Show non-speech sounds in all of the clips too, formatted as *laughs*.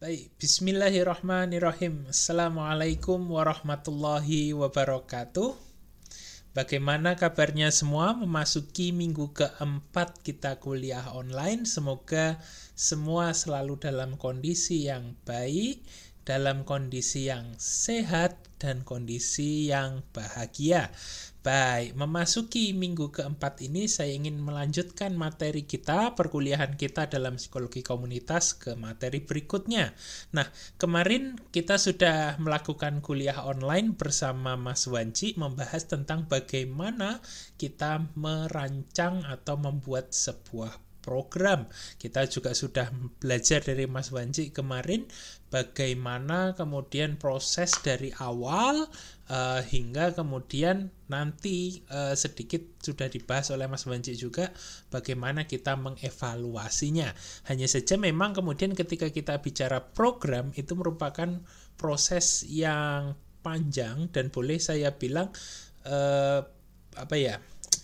Baik, bismillahirrahmanirrahim. Assalamualaikum warahmatullahi wabarakatuh. Bagaimana kabarnya semua memasuki minggu keempat kita kuliah online? Semoga semua selalu dalam kondisi yang baik, dalam kondisi yang sehat, dan kondisi yang bahagia. Baik, memasuki minggu keempat ini saya ingin melanjutkan materi kita, perkuliahan kita dalam psikologi komunitas ke materi berikutnya. Nah, kemarin kita sudah melakukan kuliah online bersama Mas Wanci membahas tentang bagaimana kita merancang atau membuat sebuah program. Kita juga sudah belajar dari Mas Wanci kemarin bagaimana kemudian proses dari awal uh, hingga kemudian nanti uh, sedikit sudah dibahas oleh Mas Wanci juga bagaimana kita mengevaluasinya. Hanya saja memang kemudian ketika kita bicara program itu merupakan proses yang panjang dan boleh saya bilang uh, apa ya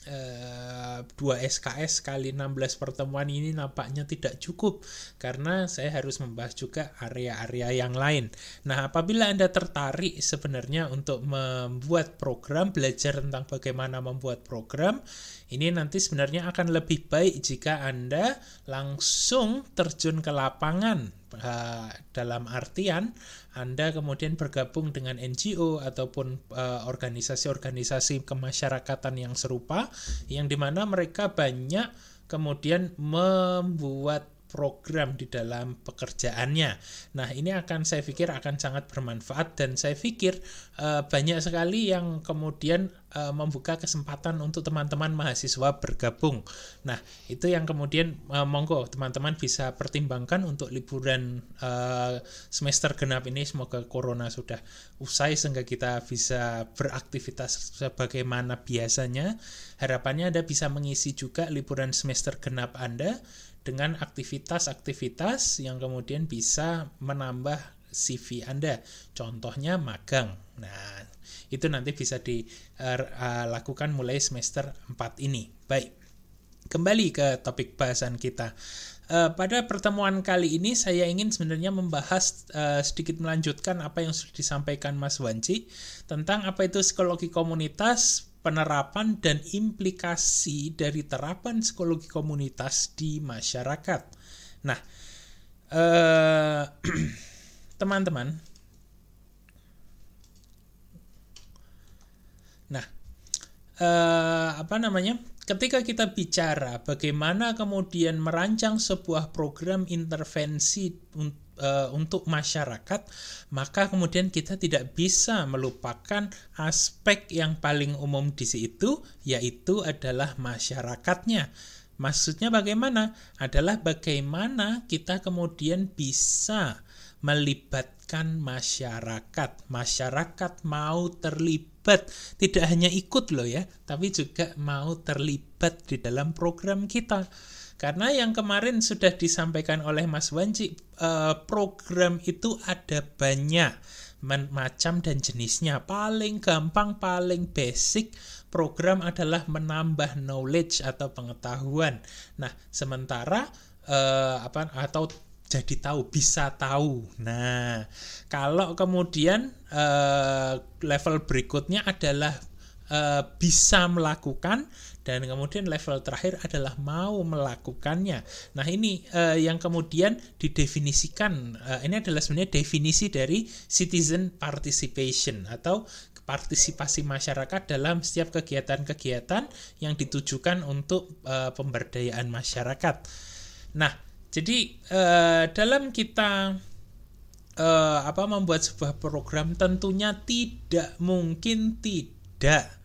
Eh, dua SKS kali 16 pertemuan ini nampaknya tidak cukup karena saya harus membahas juga area-area yang lain. Nah, apabila Anda tertarik sebenarnya untuk membuat program, belajar tentang bagaimana membuat program, ini nanti sebenarnya akan lebih baik jika Anda langsung terjun ke lapangan uh, dalam artian anda kemudian bergabung dengan NGO ataupun uh, organisasi-organisasi kemasyarakatan yang serupa yang di mana mereka banyak kemudian membuat program di dalam pekerjaannya. Nah, ini akan saya pikir akan sangat bermanfaat dan saya pikir uh, banyak sekali yang kemudian uh, membuka kesempatan untuk teman-teman mahasiswa bergabung. Nah, itu yang kemudian uh, monggo teman-teman bisa pertimbangkan untuk liburan uh, semester genap ini semoga corona sudah usai sehingga kita bisa beraktivitas sebagaimana biasanya. Harapannya Anda bisa mengisi juga liburan semester genap Anda dengan aktivitas-aktivitas yang kemudian bisa menambah CV Anda. Contohnya magang. Nah, itu nanti bisa dilakukan mulai semester 4 ini. Baik. Kembali ke topik bahasan kita. Uh, pada pertemuan kali ini saya ingin sebenarnya membahas uh, sedikit melanjutkan apa yang sudah disampaikan Mas Wanci tentang apa itu psikologi komunitas, penerapan dan implikasi dari terapan psikologi komunitas di masyarakat. Nah, eh, *clears throat* teman-teman, nah, eh, apa namanya? Ketika kita bicara bagaimana kemudian merancang sebuah program intervensi uh, untuk masyarakat, maka kemudian kita tidak bisa melupakan aspek yang paling umum di situ, yaitu adalah masyarakatnya. Maksudnya bagaimana? Adalah bagaimana kita kemudian bisa melibatkan masyarakat. Masyarakat mau terlibat, tidak hanya ikut loh ya, tapi juga mau terlibat di dalam program kita. Karena yang kemarin sudah disampaikan oleh Mas Wanci, eh, program itu ada banyak macam dan jenisnya. Paling gampang, paling basic program adalah menambah knowledge atau pengetahuan. Nah, sementara uh, apa atau jadi tahu, bisa tahu. Nah, kalau kemudian uh, level berikutnya adalah bisa melakukan dan kemudian level terakhir adalah mau melakukannya. Nah, ini uh, yang kemudian didefinisikan uh, ini adalah sebenarnya definisi dari citizen participation atau partisipasi masyarakat dalam setiap kegiatan-kegiatan yang ditujukan untuk uh, pemberdayaan masyarakat. Nah, jadi uh, dalam kita uh, apa membuat sebuah program tentunya tidak mungkin tidak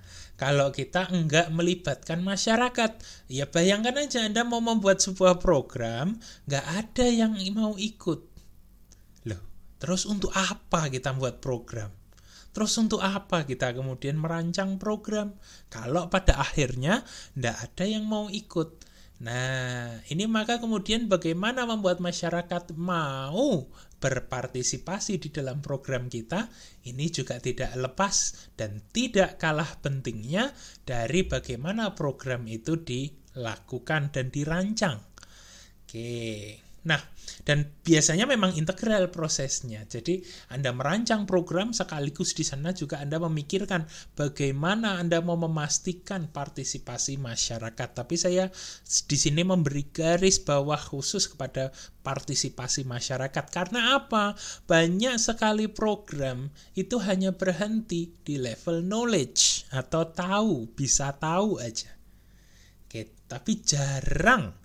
kalau kita enggak melibatkan masyarakat. Ya bayangkan aja Anda mau membuat sebuah program, enggak ada yang mau ikut. Loh, terus untuk apa kita membuat program? Terus untuk apa kita kemudian merancang program? Kalau pada akhirnya enggak ada yang mau ikut. Nah, ini maka kemudian bagaimana membuat masyarakat mau berpartisipasi di dalam program kita ini juga tidak lepas dan tidak kalah pentingnya dari bagaimana program itu dilakukan dan dirancang. Oke, Nah, dan biasanya memang integral prosesnya. Jadi Anda merancang program sekaligus di sana juga Anda memikirkan bagaimana Anda mau memastikan partisipasi masyarakat. Tapi saya di sini memberi garis bawah khusus kepada partisipasi masyarakat. Karena apa? Banyak sekali program itu hanya berhenti di level knowledge atau tahu, bisa tahu aja. Oke, tapi jarang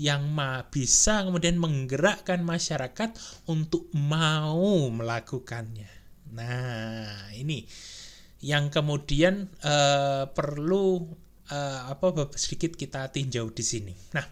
yang ma bisa kemudian menggerakkan masyarakat untuk mau melakukannya. Nah, ini yang kemudian uh, perlu uh, apa sedikit kita tinjau di sini. Nah,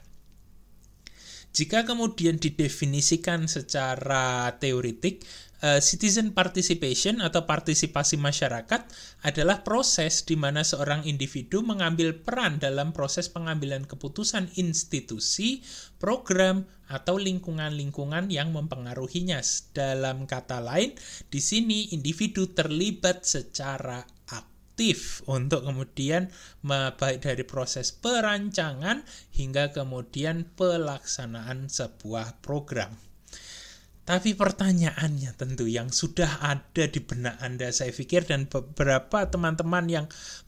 jika kemudian didefinisikan secara teoritik, uh, citizen participation atau partisipasi masyarakat adalah proses di mana seorang individu mengambil peran dalam proses pengambilan keputusan institusi, program, atau lingkungan-lingkungan yang mempengaruhinya. Dalam kata lain, di sini individu terlibat secara aktif untuk kemudian baik dari proses perancangan hingga kemudian pelaksanaan sebuah program. Tapi pertanyaannya tentu yang sudah ada di benak Anda saya pikir dan beberapa teman-teman yang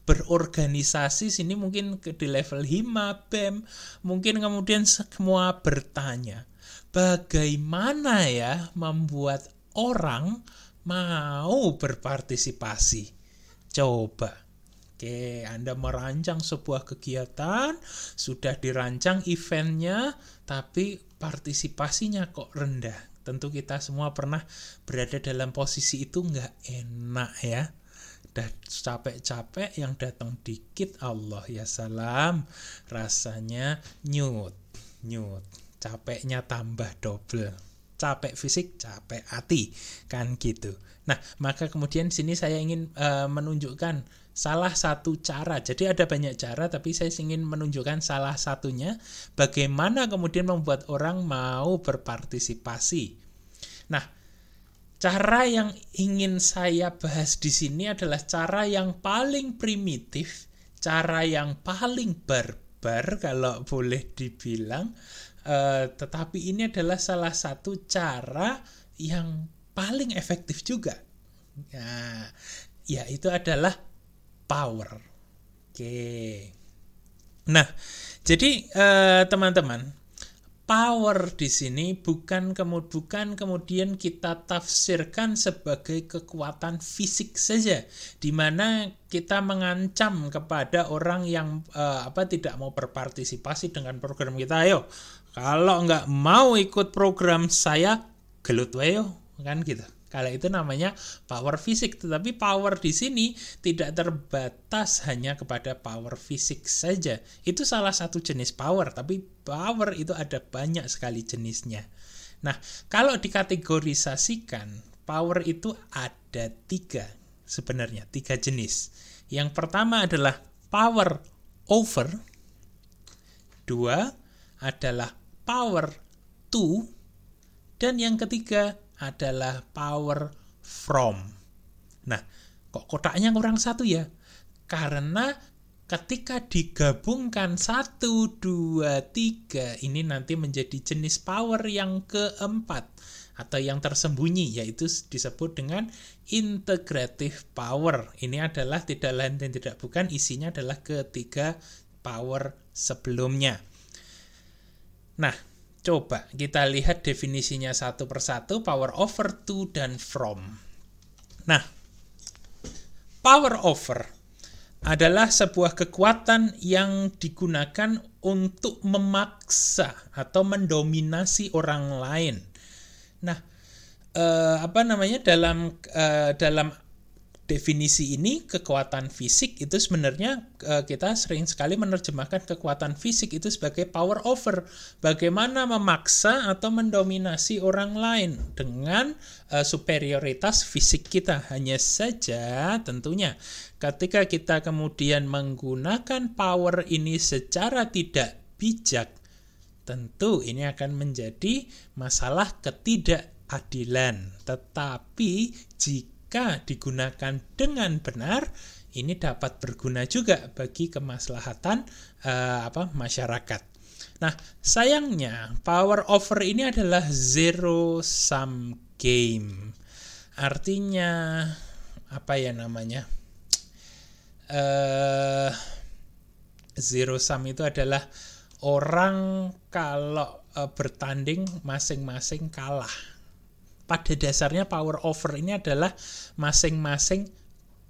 berorganisasi sini mungkin di level HIMA, BEM, mungkin kemudian semua bertanya, bagaimana ya membuat orang mau berpartisipasi? Coba Oke, Anda merancang sebuah kegiatan, sudah dirancang eventnya, tapi partisipasinya kok rendah tentu kita semua pernah berada dalam posisi itu nggak enak ya. Udah capek-capek yang datang dikit Allah ya salam rasanya nyut nyut. Capeknya tambah double. Capek fisik capek hati. Kan gitu. Nah maka kemudian sini saya ingin uh, menunjukkan salah satu cara. Jadi ada banyak cara tapi saya ingin menunjukkan salah satunya bagaimana kemudian membuat orang mau berpartisipasi. Nah, cara yang ingin saya bahas di sini adalah cara yang paling primitif, cara yang paling barbar kalau boleh dibilang, uh, tetapi ini adalah salah satu cara yang paling efektif juga. Nah, ya itu adalah power. Oke. Nah, jadi eh, teman-teman, uh, power di sini bukan kemudian kemudian kita tafsirkan sebagai kekuatan fisik saja di mana kita mengancam kepada orang yang uh, apa tidak mau berpartisipasi dengan program kita ayo kalau nggak mau ikut program saya gelut wayo kan gitu kalau itu namanya power fisik, tetapi power di sini tidak terbatas hanya kepada power fisik saja. Itu salah satu jenis power, tapi power itu ada banyak sekali jenisnya. Nah, kalau dikategorisasikan, power itu ada tiga sebenarnya, tiga jenis. Yang pertama adalah power over, dua adalah power to, dan yang ketiga adalah power from. Nah, kok kotaknya kurang satu ya? Karena ketika digabungkan satu, dua, tiga, ini nanti menjadi jenis power yang keempat atau yang tersembunyi yaitu disebut dengan integrative power. Ini adalah tidak lain dan tidak bukan isinya adalah ketiga power sebelumnya. Nah, Coba kita lihat definisinya satu persatu, power over to dan from. Nah, power over adalah sebuah kekuatan yang digunakan untuk memaksa atau mendominasi orang lain. Nah, eh, apa namanya dalam eh, dalam definisi ini kekuatan fisik itu sebenarnya uh, kita sering sekali menerjemahkan kekuatan fisik itu sebagai power over. Bagaimana memaksa atau mendominasi orang lain dengan uh, superioritas fisik kita. Hanya saja tentunya ketika kita kemudian menggunakan power ini secara tidak bijak tentu ini akan menjadi masalah ketidakadilan. Tetapi jika jika digunakan dengan benar ini dapat berguna juga bagi kemaslahatan uh, apa masyarakat. Nah, sayangnya power over ini adalah zero sum game. Artinya apa ya namanya? Uh, zero sum itu adalah orang kalau uh, bertanding masing-masing kalah. Pada dasarnya power over ini adalah masing-masing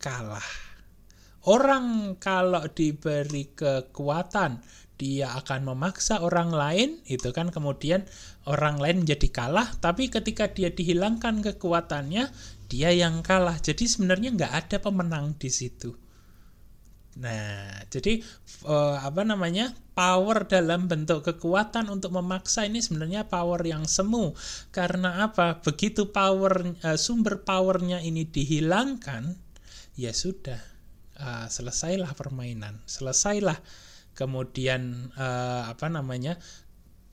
kalah. Orang kalau diberi kekuatan dia akan memaksa orang lain, itu kan kemudian orang lain menjadi kalah, tapi ketika dia dihilangkan kekuatannya, dia yang kalah. Jadi sebenarnya nggak ada pemenang di situ. Nah, jadi uh, apa namanya power dalam bentuk kekuatan untuk memaksa ini sebenarnya power yang semu. Karena apa? Begitu power uh, sumber powernya ini dihilangkan, ya sudah uh, selesailah permainan, selesailah kemudian uh, apa namanya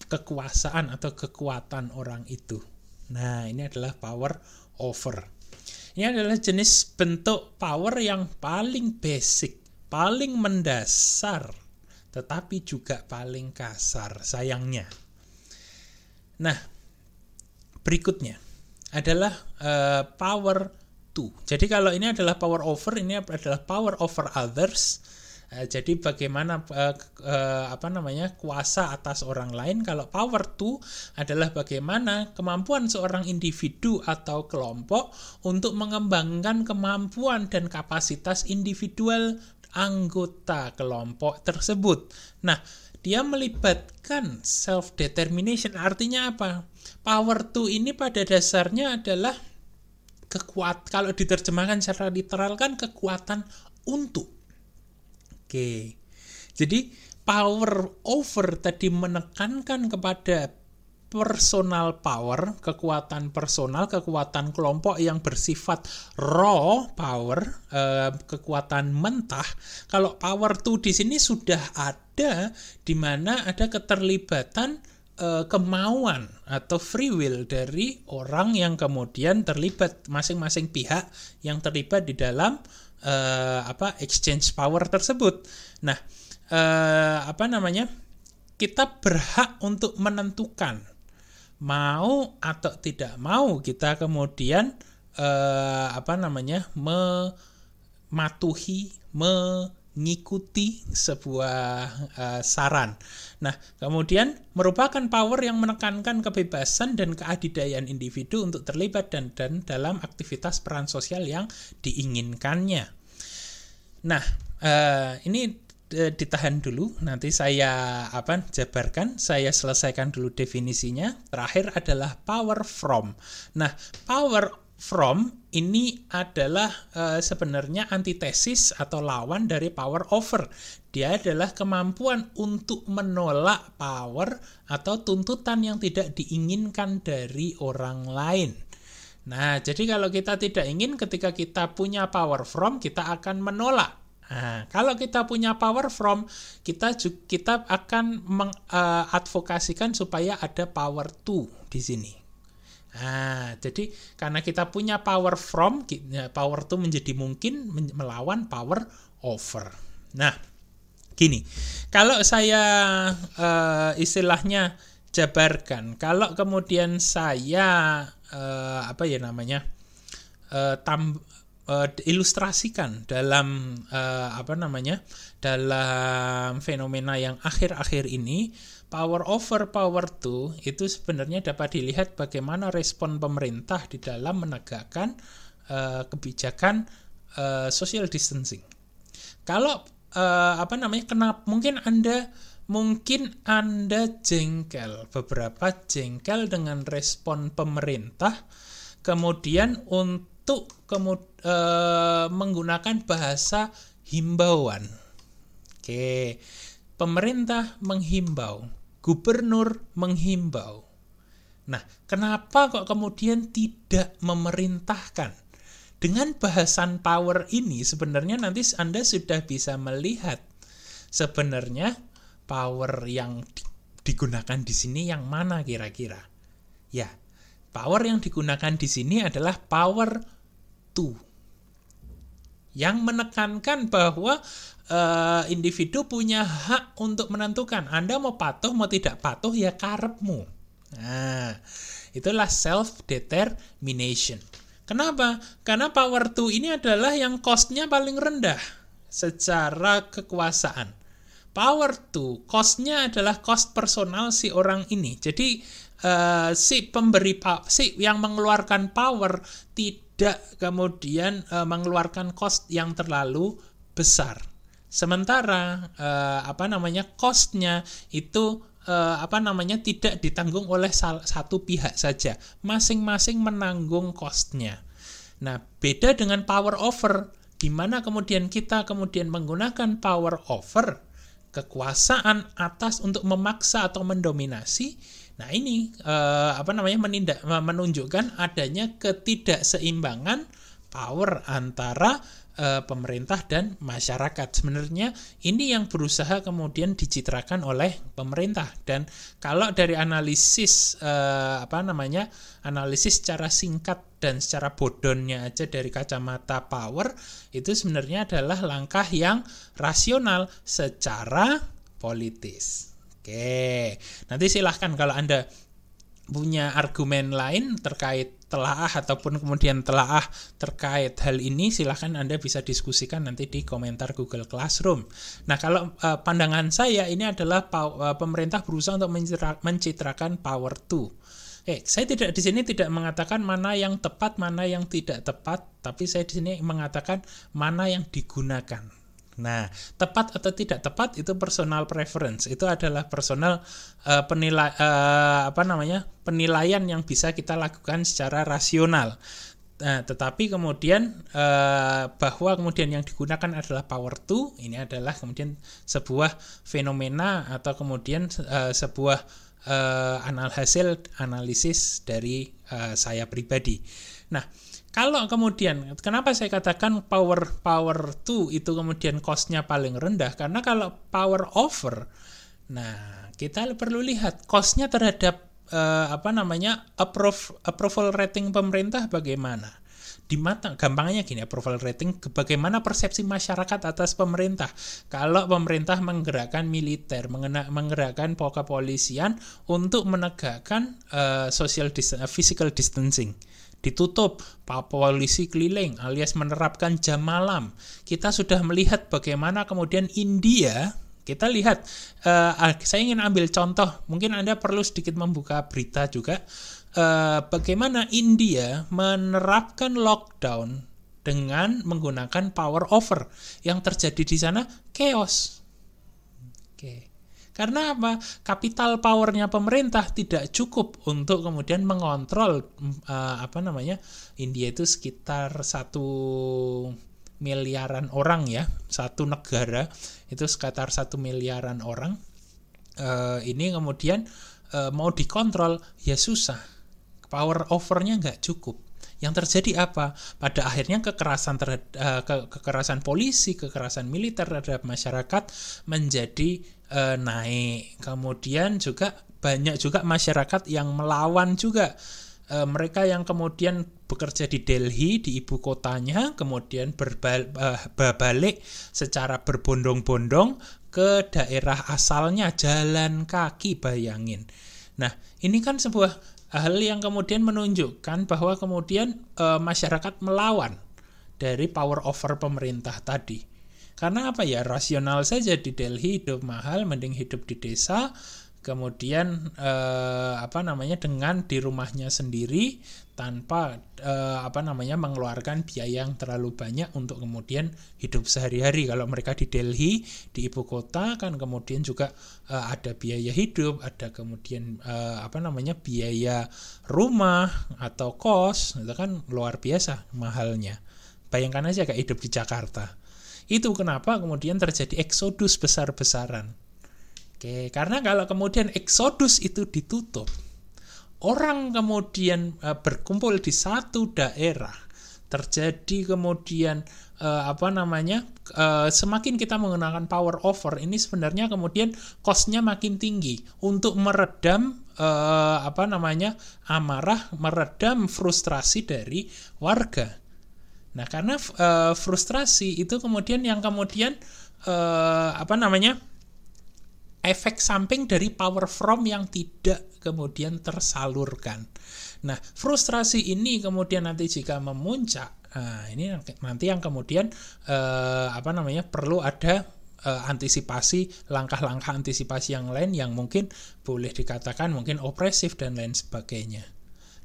kekuasaan atau kekuatan orang itu. Nah, ini adalah power over. Ini adalah jenis bentuk power yang paling basic paling mendasar tetapi juga paling kasar sayangnya. Nah, berikutnya adalah uh, power to. Jadi kalau ini adalah power over, ini adalah power over others. Uh, jadi bagaimana uh, uh, apa namanya kuasa atas orang lain? Kalau power to adalah bagaimana kemampuan seorang individu atau kelompok untuk mengembangkan kemampuan dan kapasitas individual anggota kelompok tersebut. Nah, dia melibatkan self determination artinya apa? Power to ini pada dasarnya adalah kekuat kalau diterjemahkan secara literal kan kekuatan untuk. Oke. Jadi power over tadi menekankan kepada personal power, kekuatan personal, kekuatan kelompok yang bersifat raw power, eh, kekuatan mentah. Kalau power to di sini sudah ada di mana ada keterlibatan eh, kemauan atau free will dari orang yang kemudian terlibat masing-masing pihak yang terlibat di dalam eh, apa exchange power tersebut. Nah, eh, apa namanya? Kita berhak untuk menentukan mau atau tidak mau kita kemudian eh, apa namanya mematuhi mengikuti sebuah eh, saran. Nah, kemudian merupakan power yang menekankan kebebasan dan keadidayaan individu untuk terlibat dan dan dalam aktivitas peran sosial yang diinginkannya. Nah, eh, ini Eh, ditahan dulu nanti saya apa jabarkan saya selesaikan dulu definisinya. Terakhir adalah power from. Nah power from ini adalah e, sebenarnya antitesis atau lawan dari power over. Dia adalah kemampuan untuk menolak power atau tuntutan yang tidak diinginkan dari orang lain. Nah, jadi kalau kita tidak ingin ketika kita punya power from, kita akan menolak Nah, kalau kita punya power from, kita kita akan mengadvokasikan uh, supaya ada power to di sini. Nah, jadi karena kita punya power from, ya, power to menjadi mungkin melawan power over. Nah, gini, kalau saya uh, istilahnya jabarkan, kalau kemudian saya uh, apa ya namanya uh, tam, uh, ilustrasikan dalam uh, apa namanya dalam fenomena yang akhir-akhir ini power over power to itu sebenarnya dapat dilihat bagaimana respon pemerintah di dalam menegakkan uh, kebijakan uh, social distancing. Kalau uh, apa namanya kenapa mungkin anda mungkin anda jengkel beberapa jengkel dengan respon pemerintah kemudian untuk untuk kemud, e, menggunakan bahasa himbauan. Oke, pemerintah menghimbau, gubernur menghimbau. Nah, kenapa kok kemudian tidak memerintahkan? Dengan bahasan power ini sebenarnya nanti Anda sudah bisa melihat sebenarnya power yang digunakan di sini yang mana kira-kira. Ya, power yang digunakan di sini adalah power itu yang menekankan bahwa uh, individu punya hak untuk menentukan Anda mau patuh mau tidak patuh ya karepmu. Nah, itulah self determination. Kenapa? Karena power to ini adalah yang costnya paling rendah secara kekuasaan. Power to costnya adalah cost personal si orang ini. Jadi uh, si pemberi si yang mengeluarkan power tidak kemudian uh, mengeluarkan cost yang terlalu besar. Sementara uh, apa namanya costnya itu uh, apa namanya tidak ditanggung oleh satu pihak saja, masing-masing menanggung costnya. Nah, beda dengan power over, di mana kemudian kita kemudian menggunakan power over kekuasaan atas untuk memaksa atau mendominasi. Nah, ini uh, apa namanya menindak menunjukkan adanya ketidakseimbangan power antara uh, pemerintah dan masyarakat. Sebenarnya ini yang berusaha kemudian dicitrakan oleh pemerintah dan kalau dari analisis uh, apa namanya analisis secara singkat dan secara bodonnya aja dari kacamata power itu sebenarnya adalah langkah yang rasional secara politis. Oke, nanti silahkan kalau anda punya argumen lain terkait telaah ataupun kemudian telaah terkait hal ini silahkan Anda bisa diskusikan nanti di komentar Google Classroom. Nah kalau uh, pandangan saya ini adalah uh, pemerintah berusaha untuk mencitra, mencitrakan power to. Eh, saya tidak di sini tidak mengatakan mana yang tepat, mana yang tidak tepat, tapi saya di sini mengatakan mana yang digunakan. Nah, tepat atau tidak tepat itu personal preference. Itu adalah personal uh, penilai uh, apa namanya? penilaian yang bisa kita lakukan secara rasional. Nah, tetapi kemudian uh, bahwa kemudian yang digunakan adalah power to, ini adalah kemudian sebuah fenomena atau kemudian uh, sebuah uh, anal analisis dari uh, saya pribadi. Nah, kalau kemudian, kenapa saya katakan power power to itu kemudian costnya paling rendah? Karena kalau power over, nah kita perlu lihat costnya terhadap uh, apa namanya approve, approval rating pemerintah bagaimana. Di mata gampangnya gini approval rating bagaimana persepsi masyarakat atas pemerintah kalau pemerintah menggerakkan militer mengena, menggerakkan kepolisian untuk menegakkan uh, social dis physical distancing ditutup, polisi keliling alias menerapkan jam malam. Kita sudah melihat bagaimana kemudian India kita lihat, uh, saya ingin ambil contoh, mungkin Anda perlu sedikit membuka berita juga, uh, bagaimana India menerapkan lockdown dengan menggunakan power over. Yang terjadi di sana chaos. Karena apa? Kapital powernya pemerintah tidak cukup untuk kemudian mengontrol uh, apa namanya India itu sekitar satu miliaran orang ya satu negara itu sekitar satu miliaran orang uh, ini kemudian uh, mau dikontrol ya susah power overnya nggak cukup yang terjadi apa? Pada akhirnya kekerasan terhadap ke, kekerasan polisi, kekerasan militer terhadap masyarakat menjadi uh, naik. Kemudian juga banyak juga masyarakat yang melawan juga. Uh, mereka yang kemudian bekerja di Delhi di ibu kotanya kemudian berbalik secara berbondong-bondong ke daerah asalnya jalan kaki bayangin. Nah, ini kan sebuah hal yang kemudian menunjukkan bahwa kemudian e, masyarakat melawan dari power over pemerintah tadi. Karena apa ya? Rasional saja di Delhi hidup mahal, mending hidup di desa kemudian eh, apa namanya dengan di rumahnya sendiri tanpa eh, apa namanya mengeluarkan biaya yang terlalu banyak untuk kemudian hidup sehari-hari. Kalau mereka di Delhi di ibu kota kan kemudian juga eh, ada biaya hidup ada kemudian eh, apa namanya biaya rumah atau kos itu kan luar biasa mahalnya. Bayangkan aja kayak hidup di Jakarta itu kenapa kemudian terjadi eksodus besar-besaran. Oke, karena kalau kemudian eksodus itu ditutup, orang kemudian uh, berkumpul di satu daerah, terjadi kemudian uh, apa namanya uh, semakin kita menggunakan power over ini sebenarnya kemudian costnya makin tinggi. Untuk meredam apa namanya amarah meredam frustrasi dari warga nah karena uh, frustrasi itu kemudian yang kemudian uh, apa namanya efek samping dari power from yang tidak kemudian tersalurkan. Nah, frustrasi ini kemudian nanti jika memuncak, nah ini nanti yang kemudian uh, apa namanya perlu ada antisipasi langkah-langkah antisipasi yang lain yang mungkin boleh dikatakan mungkin opresif dan lain sebagainya.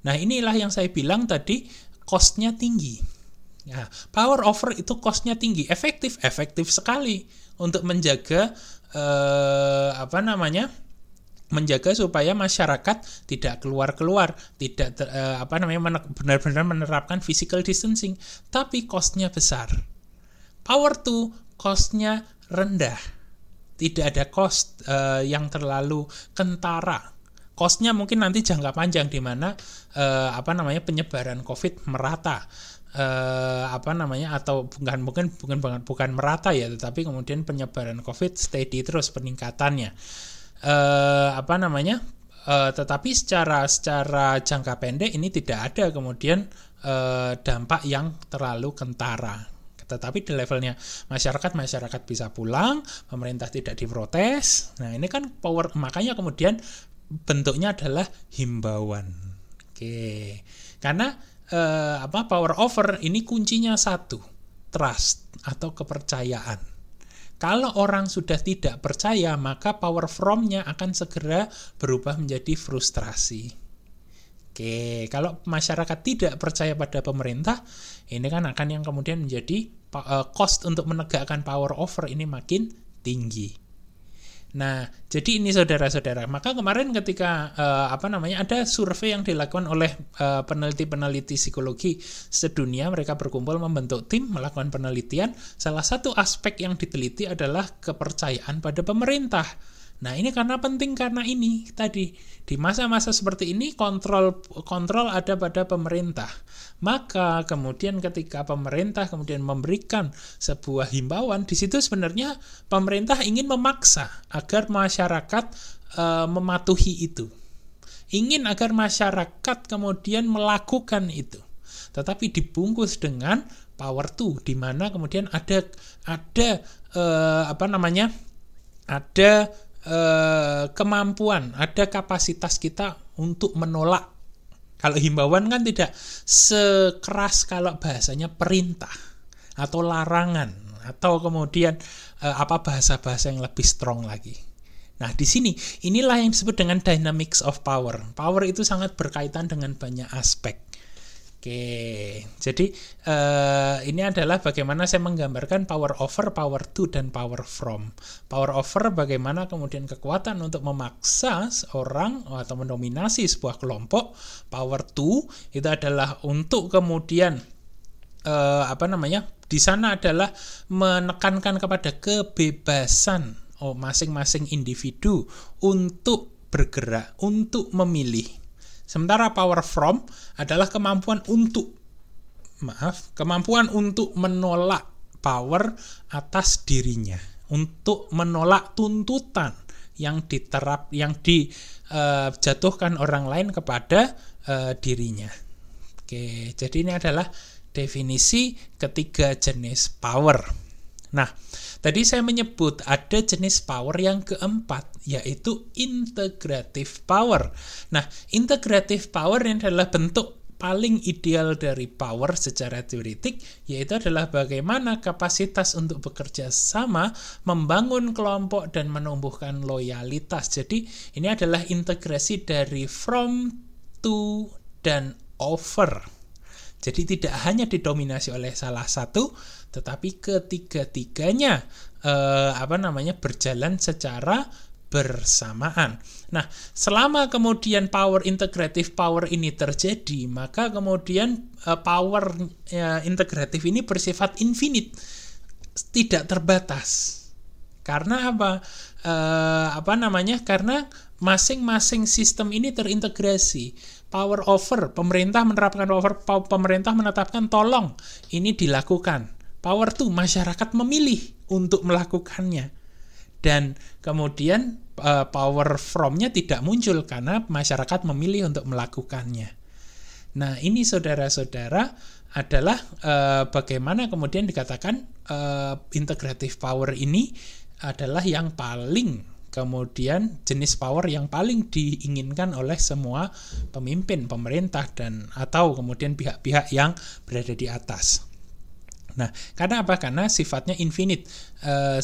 Nah, inilah yang saya bilang tadi costnya tinggi. Nah, power over itu costnya tinggi, efektif, efektif sekali untuk menjaga eh, apa namanya? Menjaga supaya masyarakat tidak keluar-keluar, tidak ter, eh, apa namanya benar-benar menerapkan physical distancing, tapi costnya besar. Power to costnya rendah, tidak ada cost eh, yang terlalu kentara. Costnya mungkin nanti jangka panjang di mana eh, apa namanya penyebaran COVID merata eh, apa namanya atau bukan mungkin bukan bukan merata ya tetapi kemudian penyebaran COVID steady terus peningkatannya. Eh, apa namanya eh, tetapi secara secara jangka pendek ini tidak ada kemudian eh, dampak yang terlalu kentara. Tetapi di levelnya masyarakat masyarakat bisa pulang pemerintah tidak diprotes. Nah ini kan power makanya kemudian bentuknya adalah himbauan. Oke. Karena eh, apa power over ini kuncinya satu, trust atau kepercayaan. Kalau orang sudah tidak percaya, maka power from-nya akan segera berubah menjadi frustrasi. Oke, kalau masyarakat tidak percaya pada pemerintah, ini kan akan yang kemudian menjadi eh, cost untuk menegakkan power over ini makin tinggi. Nah, jadi ini saudara-saudara. Maka kemarin ketika uh, apa namanya ada survei yang dilakukan oleh uh, peneliti-peneliti psikologi sedunia, mereka berkumpul membentuk tim melakukan penelitian. Salah satu aspek yang diteliti adalah kepercayaan pada pemerintah. Nah, ini karena penting karena ini tadi di masa-masa seperti ini kontrol kontrol ada pada pemerintah. Maka kemudian ketika pemerintah kemudian memberikan sebuah himbauan di situ sebenarnya pemerintah ingin memaksa agar masyarakat e, mematuhi itu. Ingin agar masyarakat kemudian melakukan itu. Tetapi dibungkus dengan power to di mana kemudian ada ada e, apa namanya? ada eh, kemampuan, ada kapasitas kita untuk menolak. Kalau himbauan kan tidak sekeras kalau bahasanya perintah atau larangan atau kemudian eh, apa bahasa-bahasa yang lebih strong lagi. Nah, di sini inilah yang disebut dengan dynamics of power. Power itu sangat berkaitan dengan banyak aspek. Oke, jadi uh, ini adalah bagaimana saya menggambarkan power over, power to, dan power from. Power over bagaimana kemudian kekuatan untuk memaksa seorang atau mendominasi sebuah kelompok. Power to itu adalah untuk kemudian uh, apa namanya? Di sana adalah menekankan kepada kebebasan oh masing-masing individu untuk bergerak, untuk memilih Sementara power from adalah kemampuan untuk maaf, kemampuan untuk menolak power atas dirinya, untuk menolak tuntutan yang diterap yang dijatuhkan uh, orang lain kepada uh, dirinya. Oke, jadi ini adalah definisi ketiga jenis power. Nah, Tadi saya menyebut ada jenis power yang keempat, yaitu integrative power. Nah, integrative power ini adalah bentuk paling ideal dari power secara teoritik yaitu adalah bagaimana kapasitas untuk bekerja sama, membangun kelompok dan menumbuhkan loyalitas. Jadi ini adalah integrasi dari from, to, dan over. Jadi tidak hanya didominasi oleh salah satu, tetapi ketiga-tiganya eh, apa namanya berjalan secara bersamaan. Nah, selama kemudian power integratif power ini terjadi, maka kemudian uh, power uh, integratif ini bersifat infinite, tidak terbatas. Karena apa? Uh, apa namanya? Karena masing-masing sistem ini terintegrasi power over pemerintah menerapkan over pemerintah menetapkan tolong ini dilakukan power to masyarakat memilih untuk melakukannya dan kemudian uh, power from-nya tidak muncul karena masyarakat memilih untuk melakukannya Nah, ini saudara-saudara adalah uh, bagaimana kemudian dikatakan uh, integrative power ini adalah yang paling kemudian jenis power yang paling diinginkan oleh semua pemimpin pemerintah dan atau kemudian pihak-pihak yang berada di atas. Nah, karena apa? Karena sifatnya infinite uh,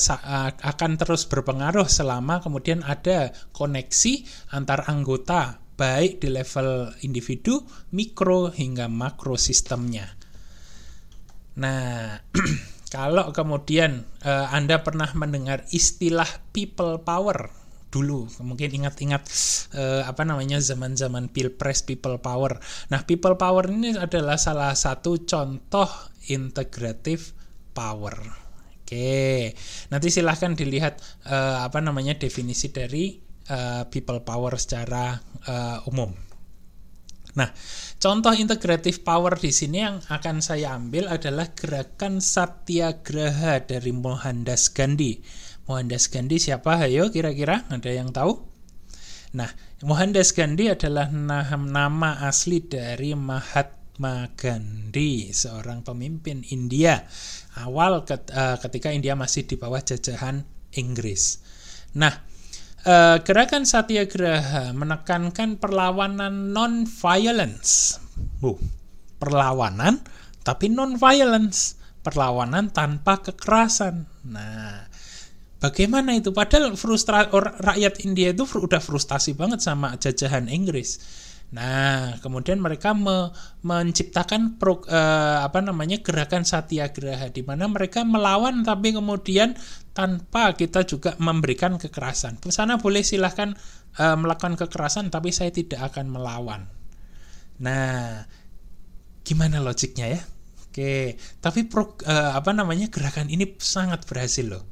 akan terus berpengaruh selama kemudian ada koneksi antar anggota baik di level individu, mikro hingga makro sistemnya. Nah, *clears throat* kalau kemudian uh, Anda pernah mendengar istilah people power dulu mungkin ingat-ingat uh, apa namanya zaman-zaman pilpres people power. Nah, people power ini adalah salah satu contoh integrative power. Oke, nanti silahkan dilihat uh, apa namanya definisi dari uh, people power secara uh, umum. Nah, contoh integrative power di sini yang akan saya ambil adalah gerakan Satyagraha dari Mohandas Gandhi. Mohandas Gandhi siapa? Ayo kira-kira ada yang tahu? Nah, Mohandas Gandhi adalah nama asli dari Mahatma Mahatma Gandhi, seorang pemimpin India awal eh, ketika India masih di bawah jajahan Inggris. Nah, uh, gerakan Satyagraha menekankan perlawanan non-violence. Uh, perlawanan tapi non-violence, perlawanan tanpa kekerasan. Nah, bagaimana itu? Padahal frustra rakyat India itu udah frustasi banget sama jajahan Inggris Nah, kemudian mereka me menciptakan pro, uh, apa namanya gerakan satyagraha di mana mereka melawan tapi kemudian tanpa kita juga memberikan kekerasan. Sana boleh silahkan uh, melakukan kekerasan tapi saya tidak akan melawan. Nah, gimana logiknya ya? Oke, tapi pro, uh, apa namanya gerakan ini sangat berhasil loh.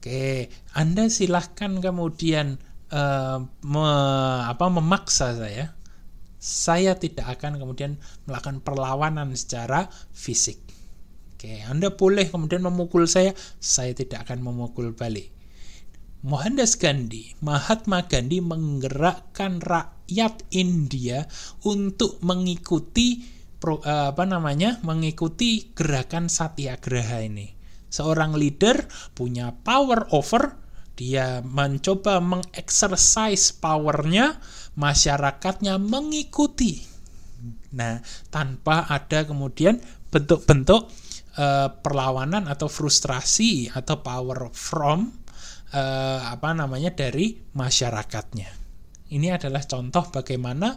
Oke, Anda silahkan kemudian uh, me, apa memaksa saya saya tidak akan kemudian melakukan perlawanan secara fisik. Oke, Anda boleh kemudian memukul saya, saya tidak akan memukul balik. Mohandas Gandhi, Mahatma Gandhi menggerakkan rakyat India untuk mengikuti pro, eh, apa namanya? mengikuti gerakan satyagraha ini. Seorang leader punya power over dia mencoba mengexercise powernya masyarakatnya mengikuti. Nah, tanpa ada kemudian bentuk-bentuk uh, perlawanan atau frustrasi atau power from uh, apa namanya dari masyarakatnya. Ini adalah contoh bagaimana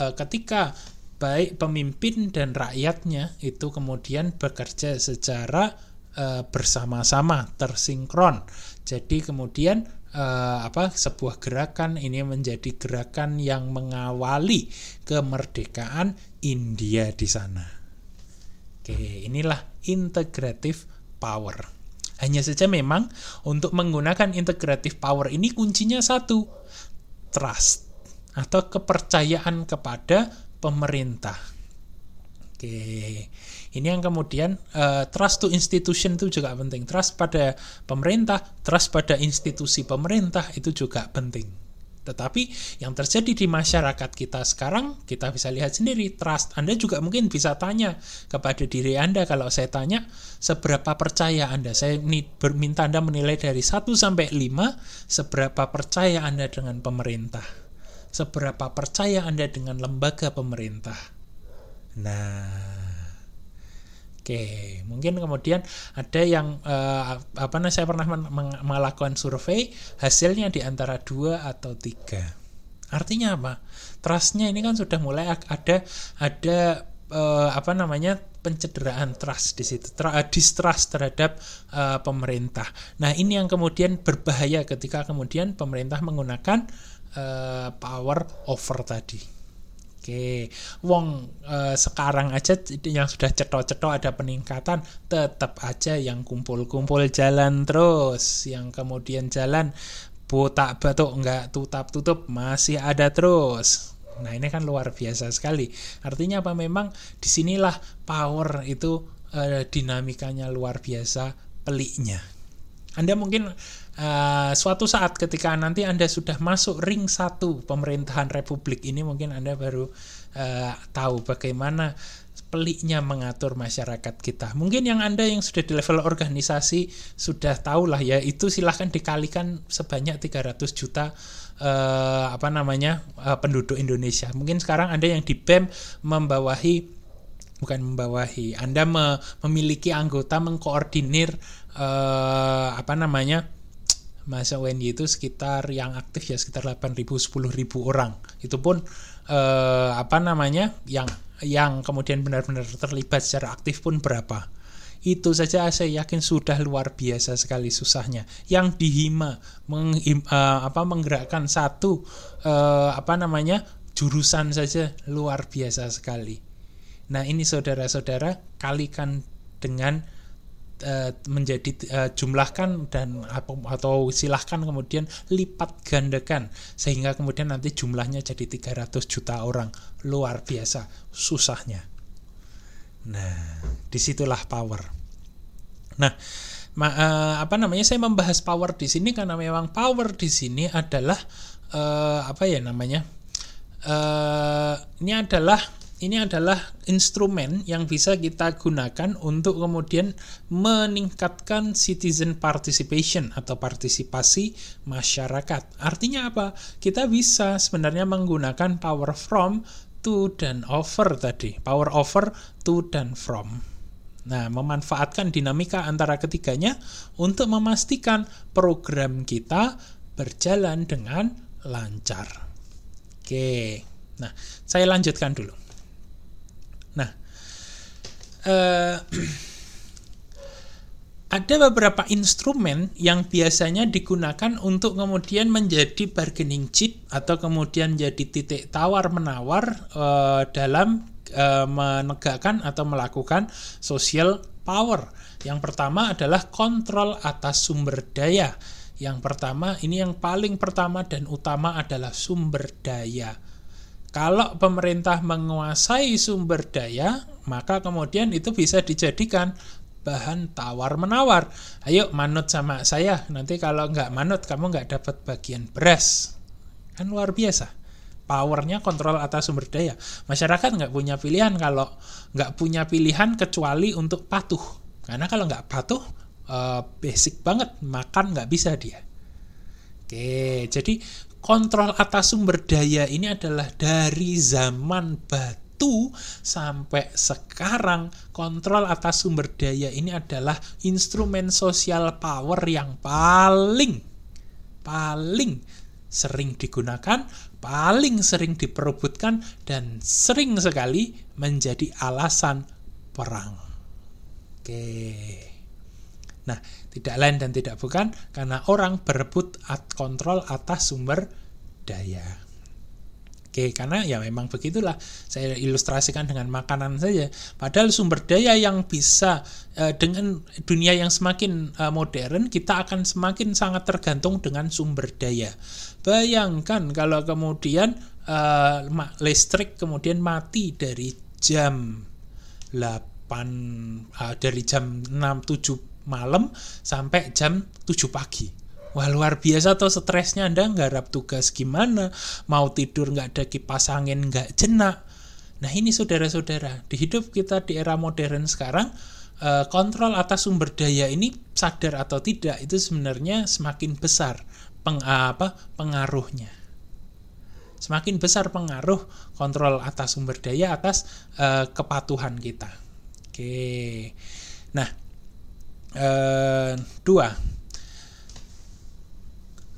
uh, ketika baik pemimpin dan rakyatnya itu kemudian bekerja secara uh, bersama-sama tersinkron. Jadi kemudian uh, apa sebuah gerakan ini menjadi gerakan yang mengawali kemerdekaan India di sana. Oke, inilah integrative power. Hanya saja memang untuk menggunakan integrative power ini kuncinya satu, trust atau kepercayaan kepada pemerintah. Oke. Ini yang kemudian uh, trust to institution itu juga penting. Trust pada pemerintah, trust pada institusi pemerintah itu juga penting. Tetapi yang terjadi di masyarakat kita sekarang, kita bisa lihat sendiri, trust. Anda juga mungkin bisa tanya kepada diri Anda, kalau saya tanya, seberapa percaya Anda? Saya berminta Anda menilai dari 1 sampai 5, seberapa percaya Anda dengan pemerintah? Seberapa percaya Anda dengan lembaga pemerintah? Nah, Oke, mungkin kemudian ada yang uh, apa namanya saya pernah melakukan survei hasilnya di antara dua atau tiga. Artinya apa? Trustnya ini kan sudah mulai ada ada uh, apa namanya pencederaan trust di situ, uh, distrust terhadap uh, pemerintah. Nah ini yang kemudian berbahaya ketika kemudian pemerintah menggunakan uh, power over tadi. Oke, wong e, sekarang aja yang sudah cetok-cetok ada peningkatan, tetap aja yang kumpul-kumpul jalan terus, yang kemudian jalan botak batuk nggak tutap tutup masih ada terus. Nah ini kan luar biasa sekali. Artinya apa? Memang di sinilah power itu e, dinamikanya luar biasa peliknya. Anda mungkin uh, suatu saat ketika nanti Anda sudah masuk ring satu pemerintahan republik ini mungkin Anda baru uh, tahu bagaimana peliknya mengatur masyarakat kita. Mungkin yang Anda yang sudah di level organisasi sudah tahu lah ya, itu silahkan dikalikan sebanyak 300 juta uh, apa namanya uh, penduduk Indonesia. Mungkin sekarang Anda yang di BEM membawahi bukan membawahi, Anda me memiliki anggota mengkoordinir uh, apa namanya masa UNY itu sekitar yang aktif ya sekitar 8.000 10.000 orang. Itu pun uh, apa namanya yang yang kemudian benar-benar terlibat secara aktif pun berapa. Itu saja saya yakin sudah luar biasa sekali susahnya. Yang di Hima meng, uh, apa menggerakkan satu uh, apa namanya jurusan saja luar biasa sekali. Nah, ini saudara-saudara kalikan dengan uh, menjadi uh, jumlahkan dan atau silahkan kemudian lipat gandakan sehingga kemudian nanti jumlahnya jadi 300 juta orang. Luar biasa susahnya. Nah di situlah power. Nah ma, uh, apa namanya saya membahas power di sini karena memang power di sini adalah uh, apa ya namanya uh, ini adalah ini adalah instrumen yang bisa kita gunakan untuk kemudian meningkatkan citizen participation atau partisipasi masyarakat. Artinya apa? Kita bisa sebenarnya menggunakan power from, to, dan over tadi. Power over, to, dan from. Nah, memanfaatkan dinamika antara ketiganya untuk memastikan program kita berjalan dengan lancar. Oke, nah saya lanjutkan dulu. Nah, uh, *clears throat* ada beberapa instrumen yang biasanya digunakan untuk kemudian menjadi bargaining chip atau kemudian jadi titik tawar menawar uh, dalam uh, menegakkan atau melakukan social power. Yang pertama adalah kontrol atas sumber daya. Yang pertama ini yang paling pertama dan utama adalah sumber daya kalau pemerintah menguasai sumber daya, maka kemudian itu bisa dijadikan bahan tawar-menawar. Ayo manut sama saya, nanti kalau nggak manut kamu nggak dapat bagian beras. Kan luar biasa. Powernya kontrol atas sumber daya. Masyarakat nggak punya pilihan kalau nggak punya pilihan kecuali untuk patuh. Karena kalau nggak patuh, uh, basic banget, makan nggak bisa dia. Oke, jadi kontrol atas sumber daya ini adalah dari zaman batu sampai sekarang kontrol atas sumber daya ini adalah instrumen sosial power yang paling paling sering digunakan, paling sering diperebutkan dan sering sekali menjadi alasan perang. Oke. Nah, tidak lain dan tidak bukan karena orang berebut at kontrol atas sumber daya. Oke, karena ya memang begitulah. Saya ilustrasikan dengan makanan saja. Padahal sumber daya yang bisa uh, dengan dunia yang semakin uh, modern, kita akan semakin sangat tergantung dengan sumber daya. Bayangkan kalau kemudian uh, listrik kemudian mati dari jam 8 uh, dari jam 6 7 malam sampai jam 7 pagi. Wah luar biasa tuh stresnya Anda nggarap tugas gimana, mau tidur nggak ada kipas angin nggak jenak. Nah ini saudara-saudara, di hidup kita di era modern sekarang, eh, kontrol atas sumber daya ini sadar atau tidak itu sebenarnya semakin besar peng, apa, pengaruhnya. Semakin besar pengaruh kontrol atas sumber daya atas uh, kepatuhan kita. Oke, nah Uh, dua,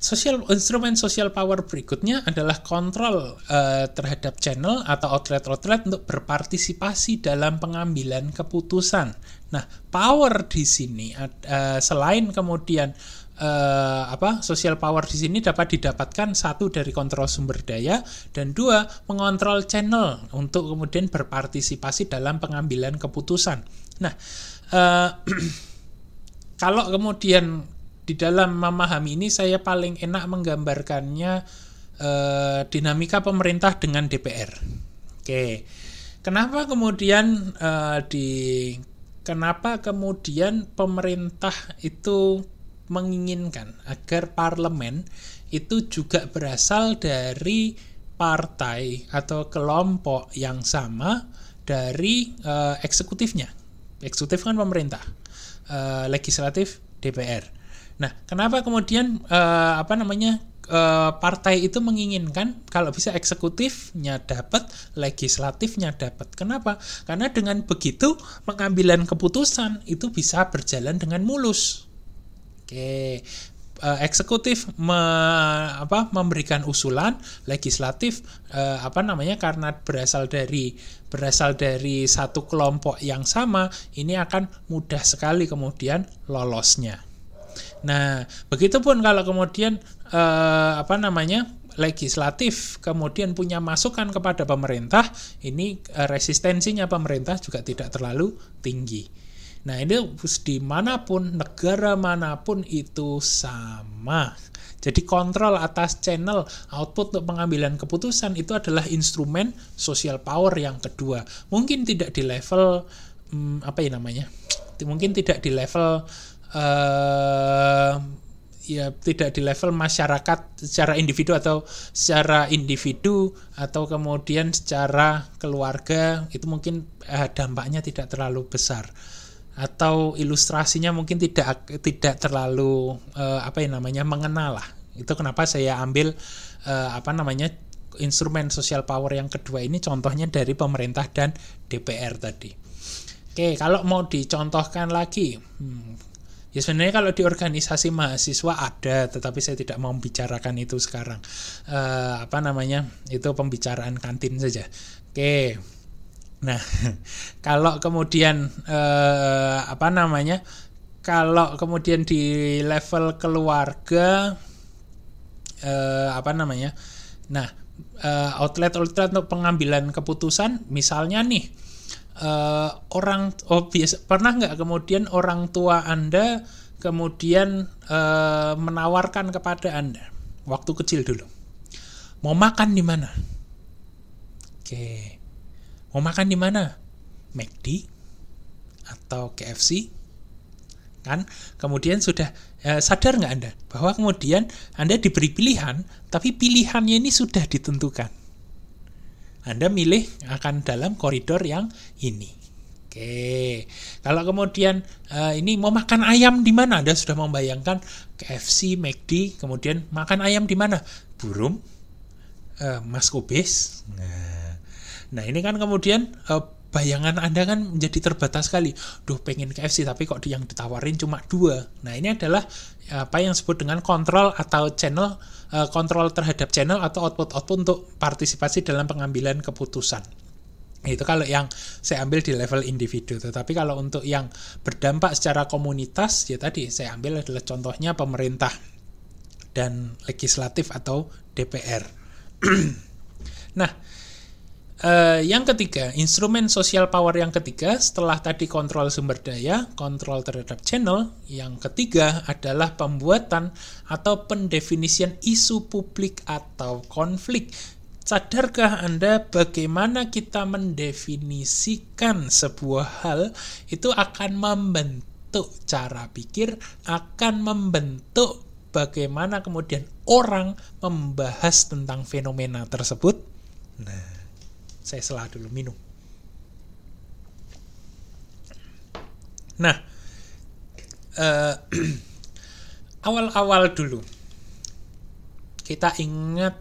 Social instrumen social power berikutnya adalah kontrol uh, terhadap channel atau outlet-outlet untuk berpartisipasi dalam pengambilan keputusan. Nah, power di sini uh, selain kemudian uh, apa social power di sini dapat didapatkan satu dari kontrol sumber daya dan dua mengontrol channel untuk kemudian berpartisipasi dalam pengambilan keputusan. Nah, uh, *clears throat* kalau kemudian di dalam memahami ini saya paling enak menggambarkannya eh, dinamika pemerintah dengan DPR. Oke, kenapa kemudian eh, di kenapa kemudian pemerintah itu menginginkan agar parlemen itu juga berasal dari partai atau kelompok yang sama dari uh, eksekutifnya. Eksekutif kan pemerintah, uh, legislatif DPR. Nah, kenapa kemudian uh, apa namanya partai itu menginginkan kalau bisa eksekutifnya dapat, legislatifnya dapat. Kenapa? Karena dengan begitu pengambilan keputusan itu bisa berjalan dengan mulus. Oke, uh, eksekutif me, apa, memberikan usulan, legislatif uh, apa namanya karena berasal dari berasal dari satu kelompok yang sama, ini akan mudah sekali kemudian lolosnya. Nah, begitupun kalau kemudian uh, apa namanya legislatif kemudian punya masukan kepada pemerintah, ini resistensinya pemerintah juga tidak terlalu tinggi. Nah ini di mana pun, negara mana pun itu sama. Jadi kontrol atas channel output untuk pengambilan keputusan itu adalah instrumen social power yang kedua. Mungkin tidak di level hmm, apa ya namanya? Mungkin tidak di level uh, ya tidak di level masyarakat secara individu atau secara individu atau kemudian secara keluarga itu mungkin uh, dampaknya tidak terlalu besar atau ilustrasinya mungkin tidak tidak terlalu uh, apa ya namanya mengenal lah. Itu kenapa saya ambil uh, apa namanya instrumen social power yang kedua ini contohnya dari pemerintah dan DPR tadi. Oke kalau mau dicontohkan lagi hmm, ya sebenarnya kalau di organisasi mahasiswa ada tetapi saya tidak mau membicarakan itu sekarang. Uh, apa namanya itu pembicaraan kantin saja. Oke Nah, *laughs* kalau kemudian eh, apa namanya? Kalau kemudian di level keluarga eh, apa namanya? Nah, eh, outlet-outlet untuk pengambilan keputusan misalnya nih eh, orang oh biasa pernah nggak kemudian orang tua Anda kemudian eh, menawarkan kepada Anda waktu kecil dulu. Mau makan di mana? Oke Mau makan di mana? McD atau KFC? Kan? Kemudian sudah eh, sadar nggak Anda bahwa kemudian Anda diberi pilihan, tapi pilihannya ini sudah ditentukan. Anda milih akan dalam koridor yang ini. Oke, kalau kemudian uh, ini mau makan ayam di mana? Anda sudah membayangkan KFC, McD, kemudian makan ayam di mana? Burung, uh, Mas Kubis. Nah, Nah ini kan kemudian uh, bayangan Anda kan menjadi terbatas sekali. Duh pengen KFC tapi kok yang ditawarin cuma dua. Nah ini adalah apa yang disebut dengan kontrol atau channel uh, kontrol terhadap channel atau output-output untuk partisipasi dalam pengambilan keputusan. Itu kalau yang saya ambil di level individu. Tetapi kalau untuk yang berdampak secara komunitas, ya tadi saya ambil adalah contohnya pemerintah dan legislatif atau DPR. *clears throat* nah, Uh, yang ketiga, instrumen social power yang ketiga setelah tadi kontrol sumber daya, kontrol terhadap channel, yang ketiga adalah pembuatan atau pendefinisian isu publik atau konflik. Sadarkah Anda bagaimana kita mendefinisikan sebuah hal itu akan membentuk cara pikir, akan membentuk bagaimana kemudian orang membahas tentang fenomena tersebut? Nah, saya selah dulu minum. Nah, eh, *clears throat* awal-awal dulu kita ingat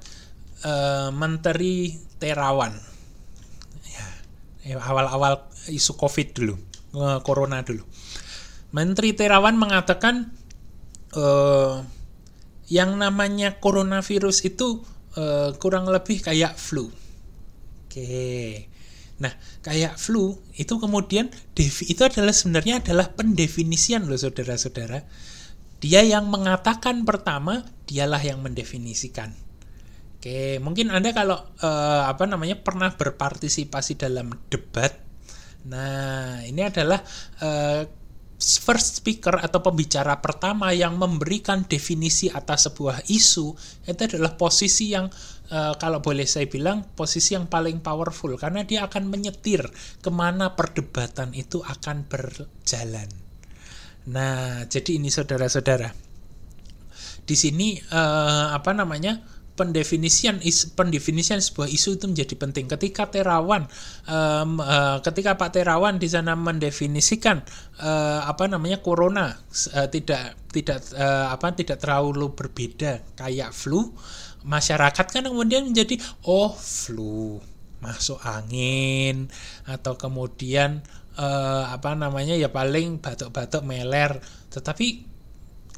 uh, Menteri Terawan. Ya, ya, awal-awal isu COVID dulu, uh, Corona dulu. Menteri Terawan mengatakan uh, yang namanya coronavirus itu uh, kurang lebih kayak flu Oke. Nah, kayak flu itu kemudian itu adalah sebenarnya adalah pendefinisian loh saudara-saudara. Dia yang mengatakan pertama, dialah yang mendefinisikan. Oke, mungkin Anda kalau eh, apa namanya pernah berpartisipasi dalam debat. Nah, ini adalah eh, first speaker atau pembicara pertama yang memberikan definisi atas sebuah isu itu adalah posisi yang uh, kalau boleh saya bilang posisi yang paling powerful karena dia akan menyetir ke mana perdebatan itu akan berjalan. Nah, jadi ini saudara-saudara. Di sini uh, apa namanya pendefinisian is, pendefinisian sebuah isu itu menjadi penting. Ketika Terawan, um, uh, ketika Pak Terawan di sana mendefinisikan uh, apa namanya corona uh, tidak tidak uh, apa tidak terlalu berbeda kayak flu, masyarakat kan kemudian menjadi oh flu masuk angin atau kemudian uh, apa namanya ya paling batuk-batuk meler, tetapi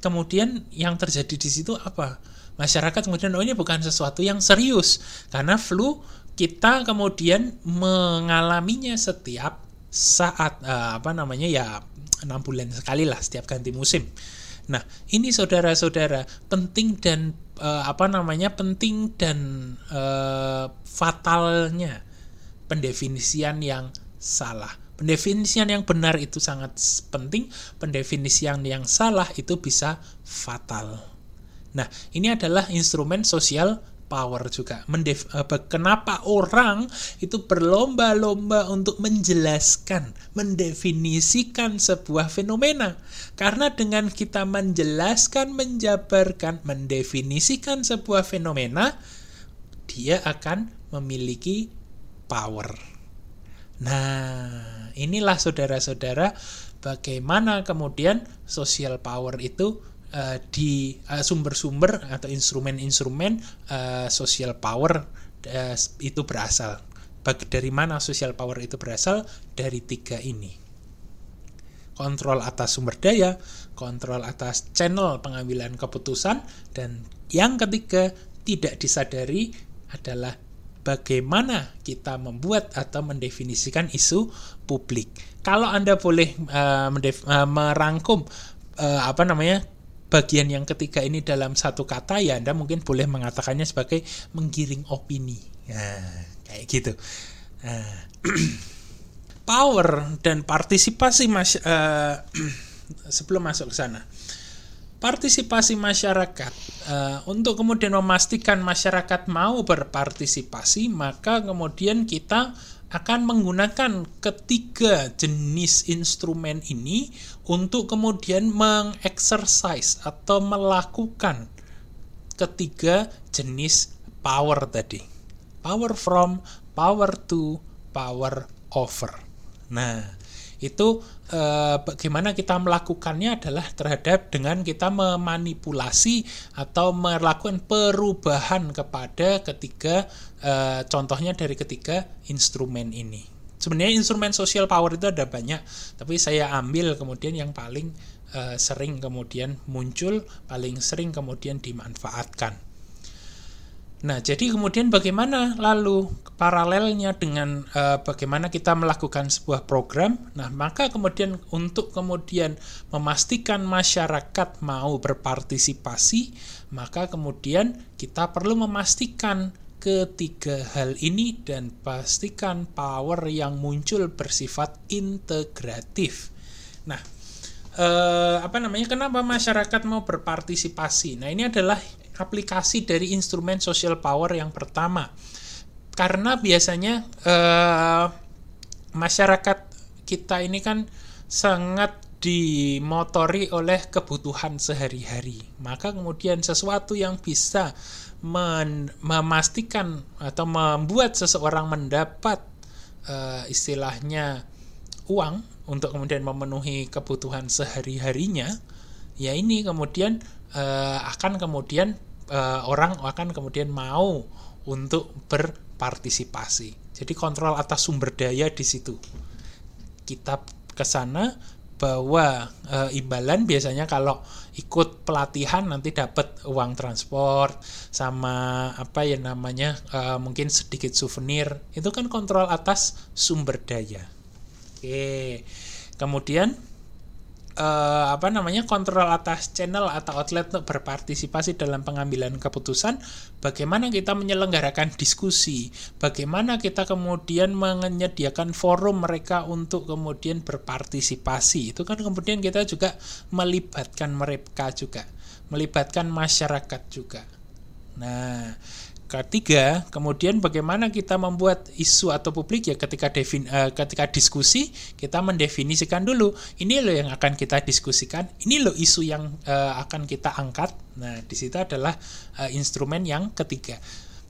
kemudian yang terjadi di situ apa? masyarakat kemudian oh ini bukan sesuatu yang serius karena flu kita kemudian mengalaminya setiap saat uh, apa namanya ya enam bulan sekali lah setiap ganti musim. Nah ini saudara-saudara penting dan uh, apa namanya penting dan uh, fatalnya pendefinisian yang salah. Pendefinisian yang benar itu sangat penting, pendefinisian yang salah itu bisa fatal. Nah, ini adalah instrumen sosial power juga. Mendef, kenapa orang itu berlomba-lomba untuk menjelaskan, mendefinisikan sebuah fenomena? Karena dengan kita menjelaskan, menjabarkan, mendefinisikan sebuah fenomena, dia akan memiliki power. Nah, inilah saudara-saudara bagaimana kemudian social power itu uh, di uh, sumber-sumber atau instrumen-instrumen uh, social power uh, itu berasal. Bagi dari mana social power itu berasal? Dari tiga ini. Kontrol atas sumber daya, kontrol atas channel pengambilan keputusan, dan yang ketiga tidak disadari adalah bagaimana kita membuat atau mendefinisikan isu publik. Kalau Anda boleh uh, uh, merangkum uh, apa namanya bagian yang ketiga ini dalam satu kata ya Anda mungkin boleh mengatakannya sebagai menggiring opini. Nah, kayak gitu. Nah, *clears throat* power dan partisipasi mas uh, *clears throat* sebelum masuk ke sana. Partisipasi masyarakat uh, untuk kemudian memastikan masyarakat mau berpartisipasi, maka kemudian kita akan menggunakan ketiga jenis instrumen ini untuk kemudian mengexercise atau melakukan ketiga jenis power tadi. Power from, power to, power over. Nah, itu eh, bagaimana kita melakukannya adalah terhadap dengan kita memanipulasi atau melakukan perubahan kepada ketiga eh, contohnya dari ketiga instrumen ini. Sebenarnya instrumen social power itu ada banyak, tapi saya ambil kemudian yang paling eh, sering kemudian muncul, paling sering kemudian dimanfaatkan. Nah, jadi kemudian bagaimana lalu paralelnya dengan uh, bagaimana kita melakukan sebuah program? Nah, maka kemudian untuk kemudian memastikan masyarakat mau berpartisipasi, maka kemudian kita perlu memastikan ketiga hal ini dan pastikan power yang muncul bersifat integratif. Nah, eh, apa namanya? Kenapa masyarakat mau berpartisipasi? Nah, ini adalah aplikasi dari instrumen social power yang pertama. Karena biasanya eh, masyarakat kita ini kan sangat dimotori oleh kebutuhan sehari-hari. Maka kemudian sesuatu yang bisa memastikan atau membuat seseorang mendapat uh, istilahnya uang untuk kemudian memenuhi kebutuhan sehari-harinya, ya ini kemudian uh, akan kemudian uh, orang akan kemudian mau untuk berpartisipasi. Jadi kontrol atas sumber daya di situ. Kita ke sana bahwa e, imbalan biasanya kalau ikut pelatihan nanti dapat uang transport sama apa ya namanya e, mungkin sedikit souvenir itu kan kontrol atas sumber daya. Oke. Kemudian uh, apa namanya kontrol atas channel atau outlet untuk berpartisipasi dalam pengambilan keputusan bagaimana kita menyelenggarakan diskusi bagaimana kita kemudian menyediakan forum mereka untuk kemudian berpartisipasi. Itu kan kemudian kita juga melibatkan mereka juga melibatkan masyarakat juga. Nah ketiga, kemudian bagaimana kita membuat isu atau publik ya ketika defin, uh, ketika diskusi kita mendefinisikan dulu ini loh yang akan kita diskusikan, ini loh isu yang uh, akan kita angkat. Nah, di situ adalah uh, instrumen yang ketiga.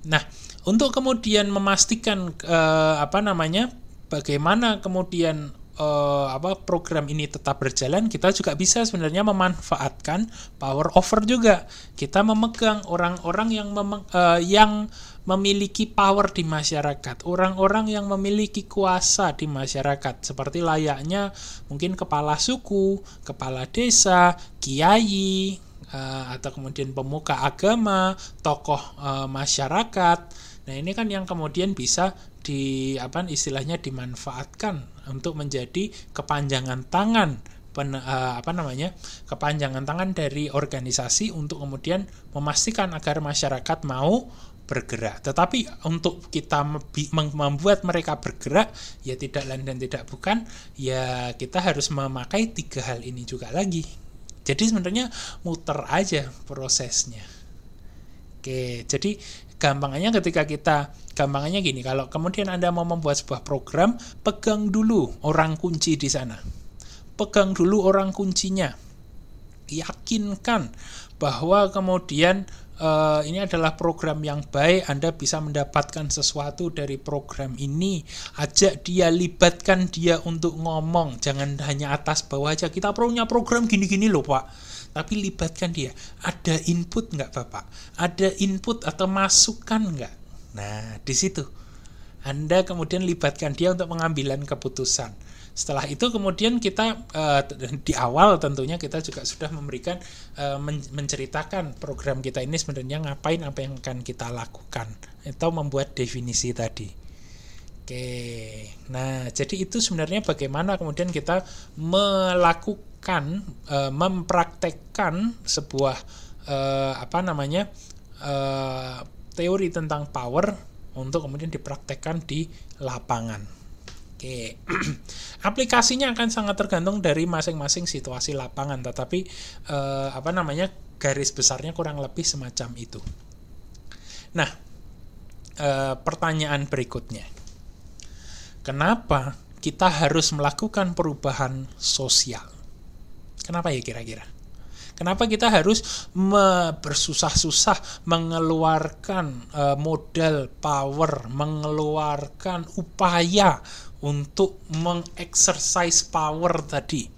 Nah, untuk kemudian memastikan uh, apa namanya bagaimana kemudian uh, apa program ini tetap berjalan, kita juga bisa sebenarnya memanfaatkan power over juga. Kita memegang orang-orang yang mem uh, yang memiliki power di masyarakat, orang-orang yang memiliki kuasa di masyarakat, seperti layaknya mungkin kepala suku, kepala desa, kiai, uh, atau kemudian pemuka agama, tokoh masyarakat. Nah, ini kan yang kemudian bisa di apa istilahnya dimanfaatkan untuk menjadi kepanjangan tangan pen, uh, apa namanya kepanjangan tangan dari organisasi untuk kemudian memastikan agar masyarakat mau bergerak. Tetapi untuk kita membuat mereka bergerak, ya tidak lain dan tidak bukan, ya kita harus memakai tiga hal ini juga lagi. Jadi sebenarnya muter aja prosesnya. Oke, jadi gampangannya ketika kita gampangannya gini kalau kemudian Anda mau membuat sebuah program pegang dulu orang kunci di sana. Pegang dulu orang kuncinya. Yakinkan bahwa kemudian uh, ini adalah program yang baik Anda bisa mendapatkan sesuatu dari program ini. Ajak dia libatkan dia untuk ngomong. Jangan hanya atas bawah aja. Kita punya program gini-gini loh Pak tapi libatkan dia. Ada input nggak Bapak? Ada input atau masukan nggak? Nah, di situ. Anda kemudian libatkan dia untuk pengambilan keputusan. Setelah itu kemudian kita uh, di awal tentunya kita juga sudah memberikan uh, men menceritakan program kita ini sebenarnya ngapain apa yang akan kita lakukan atau membuat definisi tadi. Oke. Nah, jadi itu sebenarnya bagaimana kemudian kita melakukan e, mempraktekkan sebuah e, apa namanya e, teori tentang power untuk kemudian dipraktekkan di lapangan. Oke, *clears throat* aplikasinya akan sangat tergantung dari masing-masing situasi lapangan, tetapi apa namanya garis besarnya kurang lebih semacam itu. Nah, e, pertanyaan berikutnya, kenapa kita harus melakukan perubahan sosial? Kenapa ya kira-kira? Kenapa kita harus bersusah-susah mengeluarkan uh, modal power, mengeluarkan upaya untuk mengexercise power tadi?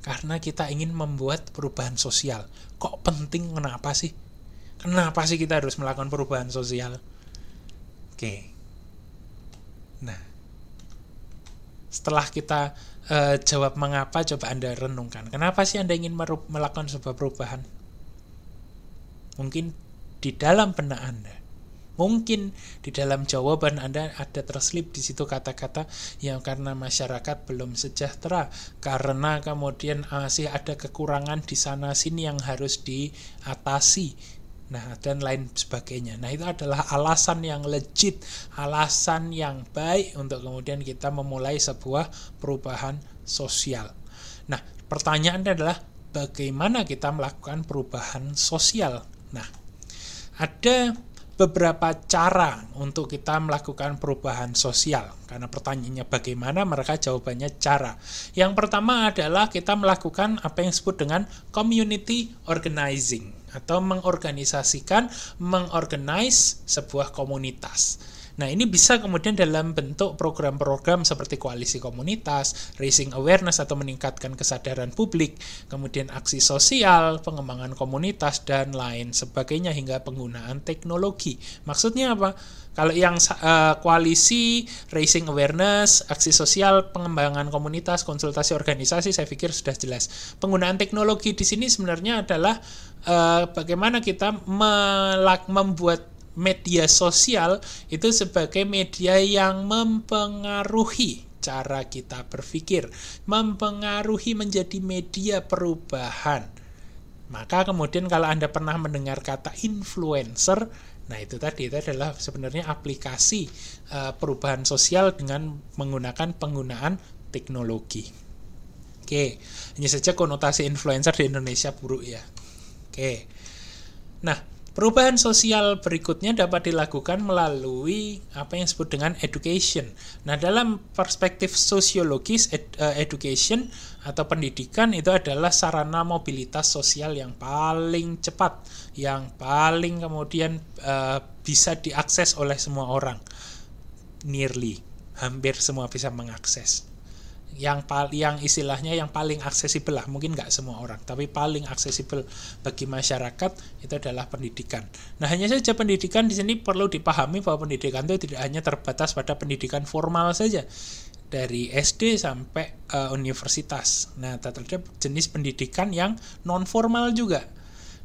Karena kita ingin membuat perubahan sosial. Kok penting kenapa sih? Kenapa sih kita harus melakukan perubahan sosial? Oke. Nah, setelah kita uh, jawab mengapa coba Anda renungkan. Kenapa sih Anda ingin melakukan sebuah perubahan? Mungkin di dalam benak Anda. Mungkin di dalam jawaban Anda ada terselip di situ kata-kata yang karena masyarakat belum sejahtera, karena kemudian masih ada kekurangan di sana sini yang harus diatasi Nah, dan lain sebagainya. Nah, itu adalah alasan yang legit, alasan yang baik untuk kemudian kita memulai sebuah perubahan sosial. Nah, pertanyaannya adalah bagaimana kita melakukan perubahan sosial? Nah, ada beberapa cara untuk kita melakukan perubahan sosial. Karena pertanyaannya bagaimana, mereka jawabannya cara. Yang pertama adalah kita melakukan apa yang disebut dengan community organizing atau mengorganisasikan, mengorganize sebuah komunitas. Nah, ini bisa kemudian dalam bentuk program-program seperti koalisi komunitas, raising awareness atau meningkatkan kesadaran publik, kemudian aksi sosial, pengembangan komunitas, dan lain sebagainya hingga penggunaan teknologi. Maksudnya apa? Kalau yang uh, koalisi, raising awareness, aksi sosial, pengembangan komunitas, konsultasi organisasi, saya pikir sudah jelas. Penggunaan teknologi di sini sebenarnya adalah uh, bagaimana kita membuat media sosial itu sebagai media yang mempengaruhi cara kita berpikir, mempengaruhi menjadi media perubahan. Maka kemudian kalau Anda pernah mendengar kata influencer, nah itu tadi itu adalah sebenarnya aplikasi uh, perubahan sosial dengan menggunakan penggunaan teknologi. Oke, hanya saja konotasi influencer di Indonesia buruk ya. Oke. Nah, Perubahan sosial berikutnya dapat dilakukan melalui apa yang disebut dengan education. Nah, dalam perspektif sosiologis, ed, uh, education atau pendidikan itu adalah sarana mobilitas sosial yang paling cepat, yang paling kemudian uh, bisa diakses oleh semua orang. Nearly, hampir semua bisa mengakses yang yang istilahnya yang paling aksesibel lah mungkin nggak semua orang tapi paling aksesibel bagi masyarakat itu adalah pendidikan. Nah hanya saja pendidikan di sini perlu dipahami bahwa pendidikan itu tidak hanya terbatas pada pendidikan formal saja dari SD sampai uh, universitas. Nah terhadap jenis pendidikan yang non formal juga.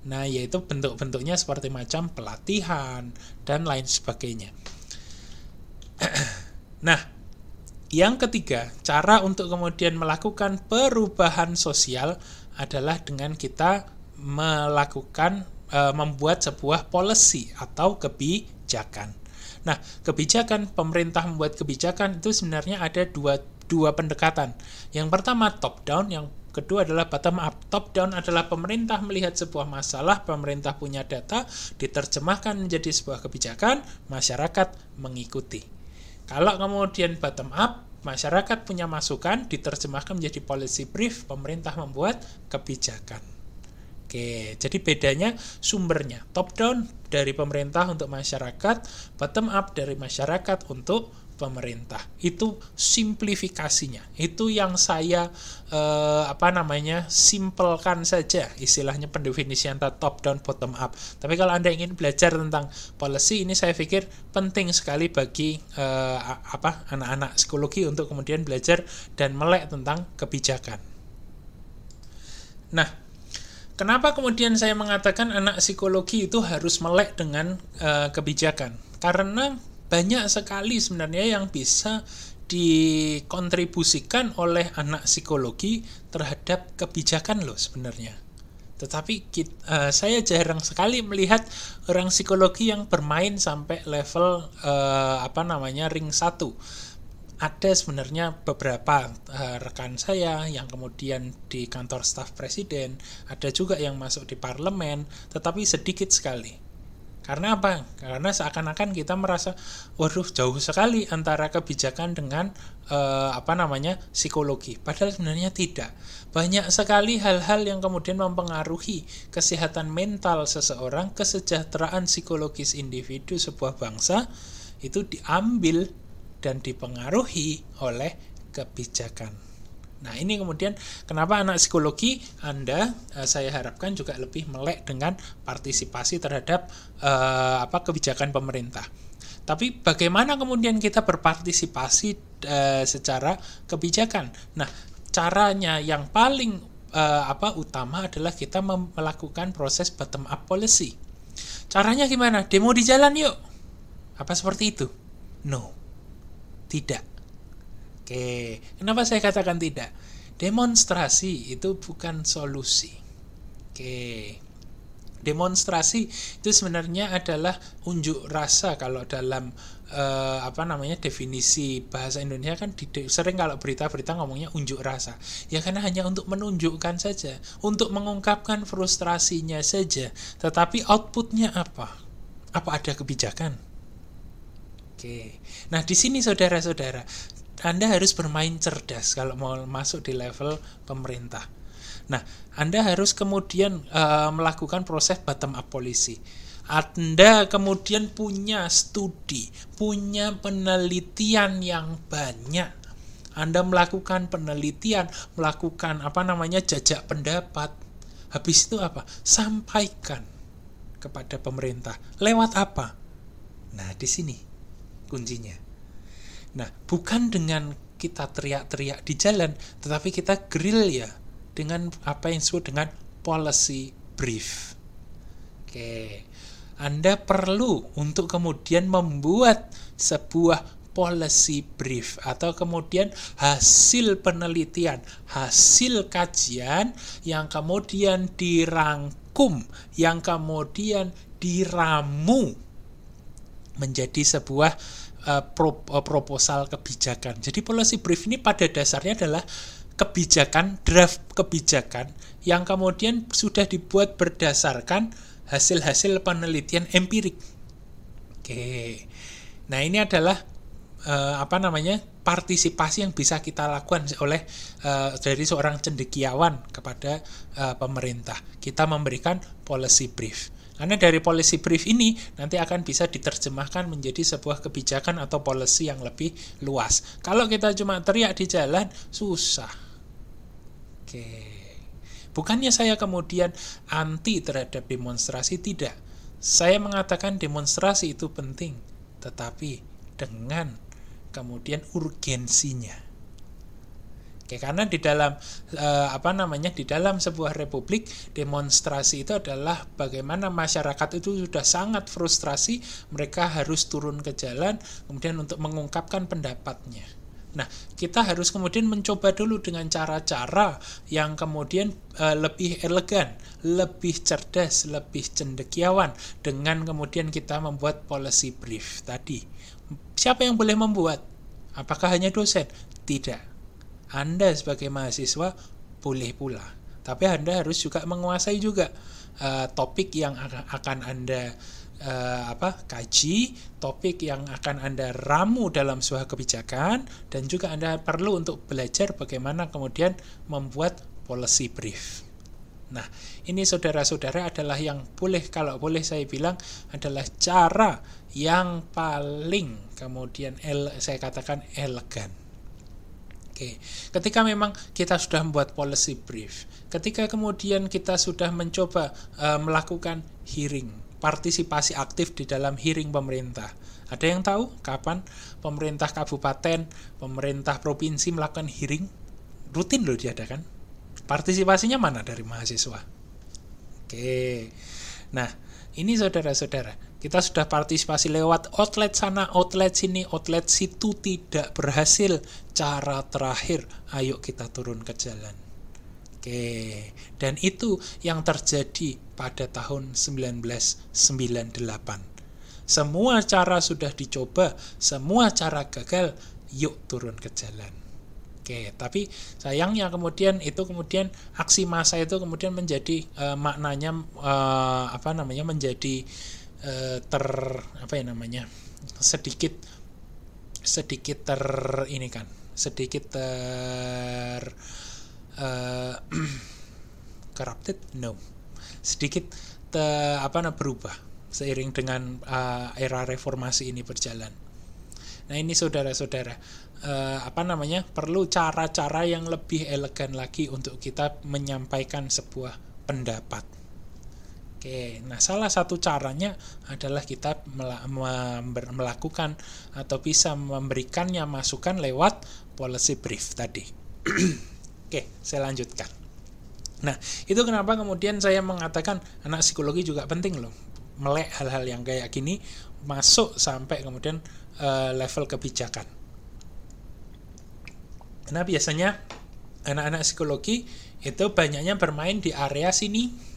Nah yaitu bentuk-bentuknya seperti macam pelatihan dan lain sebagainya. *clears throat* nah yang ketiga, cara untuk kemudian melakukan perubahan sosial adalah dengan kita melakukan e, membuat sebuah policy atau kebijakan. Nah, kebijakan pemerintah membuat kebijakan itu sebenarnya ada dua dua pendekatan. Yang pertama top down, yang kedua adalah bottom up. Top down adalah pemerintah melihat sebuah masalah, pemerintah punya data, diterjemahkan menjadi sebuah kebijakan, masyarakat mengikuti. Kalau kemudian bottom up, masyarakat punya masukan, diterjemahkan menjadi policy brief, pemerintah membuat kebijakan. Oke, jadi bedanya sumbernya. Top down dari pemerintah untuk masyarakat, bottom up dari masyarakat untuk pemerintah. Itu simplifikasinya. Itu yang saya eh, apa namanya? simpelkan saja istilahnya pendefinisian top down bottom up. Tapi kalau Anda ingin belajar tentang policy ini saya pikir penting sekali bagi eh, apa anak-anak psikologi untuk kemudian belajar dan melek tentang kebijakan. Nah, Kenapa kemudian saya mengatakan anak psikologi itu harus melek dengan uh, kebijakan? Karena banyak sekali sebenarnya yang bisa dikontribusikan oleh anak psikologi terhadap kebijakan loh sebenarnya. Tetapi kita, uh, eh, saya jarang sekali melihat orang psikologi yang bermain sampai level uh, apa namanya ring satu. Ada sebenarnya beberapa uh, rekan saya yang kemudian di kantor staf presiden, ada juga yang masuk di parlemen, tetapi sedikit sekali. Karena apa? Karena seakan-akan kita merasa, waduh jauh sekali antara kebijakan dengan eh, apa namanya psikologi. Padahal sebenarnya tidak. Banyak sekali hal-hal yang kemudian mempengaruhi kesehatan mental seseorang, kesejahteraan psikologis individu sebuah bangsa itu diambil dan dipengaruhi oleh kebijakan. Nah, ini kemudian kenapa anak psikologi Anda eh, saya harapkan juga lebih melek dengan partisipasi terhadap eh, apa kebijakan pemerintah. Tapi bagaimana kemudian kita berpartisipasi eh, secara kebijakan? Nah, caranya yang paling eh, apa utama adalah kita melakukan proses bottom up policy. Caranya gimana? Demo di jalan yuk. Apa seperti itu? No. Tidak Oke, kenapa saya katakan tidak? Demonstrasi itu bukan solusi. Oke. Demonstrasi itu sebenarnya adalah unjuk rasa kalau dalam uh, apa namanya definisi bahasa Indonesia kan di, sering kalau berita-berita ngomongnya unjuk rasa. Ya karena hanya untuk menunjukkan saja, untuk mengungkapkan frustrasinya saja. Tetapi outputnya apa? Apa ada kebijakan? Oke. Nah, di sini saudara-saudara, anda harus bermain cerdas kalau mau masuk di level pemerintah. Nah, Anda harus kemudian uh, melakukan proses bottom up policy. Anda kemudian punya studi, punya penelitian yang banyak. Anda melakukan penelitian, melakukan apa namanya jajak pendapat. Habis itu apa? Sampaikan kepada pemerintah. Lewat apa? Nah, di sini kuncinya. Nah, bukan dengan kita teriak-teriak di jalan, tetapi kita grill ya dengan apa yang disebut dengan policy brief. Oke, Anda perlu untuk kemudian membuat sebuah policy brief atau kemudian hasil penelitian, hasil kajian yang kemudian dirangkum, yang kemudian diramu menjadi sebuah uh, pro, uh, proposal kebijakan. Jadi policy brief ini pada dasarnya adalah kebijakan draft kebijakan yang kemudian sudah dibuat berdasarkan hasil-hasil penelitian empirik. Oke. Nah, ini adalah uh, apa namanya? partisipasi yang bisa kita lakukan oleh uh, dari seorang cendekiawan kepada uh, pemerintah. Kita memberikan policy brief. Karena dari policy brief ini nanti akan bisa diterjemahkan menjadi sebuah kebijakan atau policy yang lebih luas. Kalau kita cuma teriak di jalan, susah. Oke. Bukannya saya kemudian anti terhadap demonstrasi, tidak. Saya mengatakan demonstrasi itu penting, tetapi dengan kemudian urgensinya. Oke, karena di dalam eh, apa namanya di dalam sebuah republik demonstrasi itu adalah bagaimana masyarakat itu sudah sangat frustrasi, mereka harus turun ke jalan kemudian untuk mengungkapkan pendapatnya. Nah, kita harus kemudian mencoba dulu dengan cara-cara yang kemudian uh, lebih elegan, lebih cerdas, lebih cendekiawan dengan kemudian kita membuat policy brief tadi. Siapa yang boleh membuat? Apakah hanya dosen? Tidak. Anda sebagai mahasiswa boleh pula. Tapi Anda harus juga menguasai juga uh, topik yang akan Anda uh, apa kaji, topik yang akan Anda ramu dalam sebuah kebijakan dan juga Anda perlu untuk belajar bagaimana kemudian membuat policy brief. Nah, ini saudara-saudara adalah yang boleh kalau boleh saya bilang adalah cara yang paling kemudian el, saya katakan elegan. Oke, ketika memang kita sudah membuat policy brief, ketika kemudian kita sudah mencoba uh, melakukan hearing, partisipasi aktif di dalam hearing pemerintah. Ada yang tahu kapan pemerintah kabupaten, pemerintah provinsi melakukan hearing? Rutin loh diadakan Partisipasinya mana dari mahasiswa? Oke. Nah, ini saudara-saudara, kita sudah partisipasi lewat outlet sana, outlet sini, outlet situ tidak berhasil. Cara terakhir, ayo kita turun ke jalan. Oke, dan itu yang terjadi pada tahun 1998. Semua cara sudah dicoba, semua cara gagal, yuk turun ke jalan. Oke, tapi sayangnya kemudian itu kemudian aksi massa itu kemudian menjadi uh, maknanya uh, apa namanya menjadi uh, ter apa ya namanya sedikit sedikit ter ini kan sedikit ter uh, *clears throat* corrupted no sedikit te, apa namanya berubah seiring dengan uh, era reformasi ini berjalan. Nah ini saudara-saudara uh, apa namanya perlu cara-cara yang lebih elegan lagi untuk kita menyampaikan sebuah pendapat. Oke, nah salah satu caranya adalah kita melakukan atau bisa memberikannya masukan lewat policy brief tadi. *clears throat* Oke, saya lanjutkan. Nah, itu kenapa kemudian saya mengatakan anak psikologi juga penting loh. Melek hal-hal yang kayak gini masuk sampai kemudian uh, level kebijakan. Karena biasanya anak-anak psikologi itu banyaknya bermain di area sini,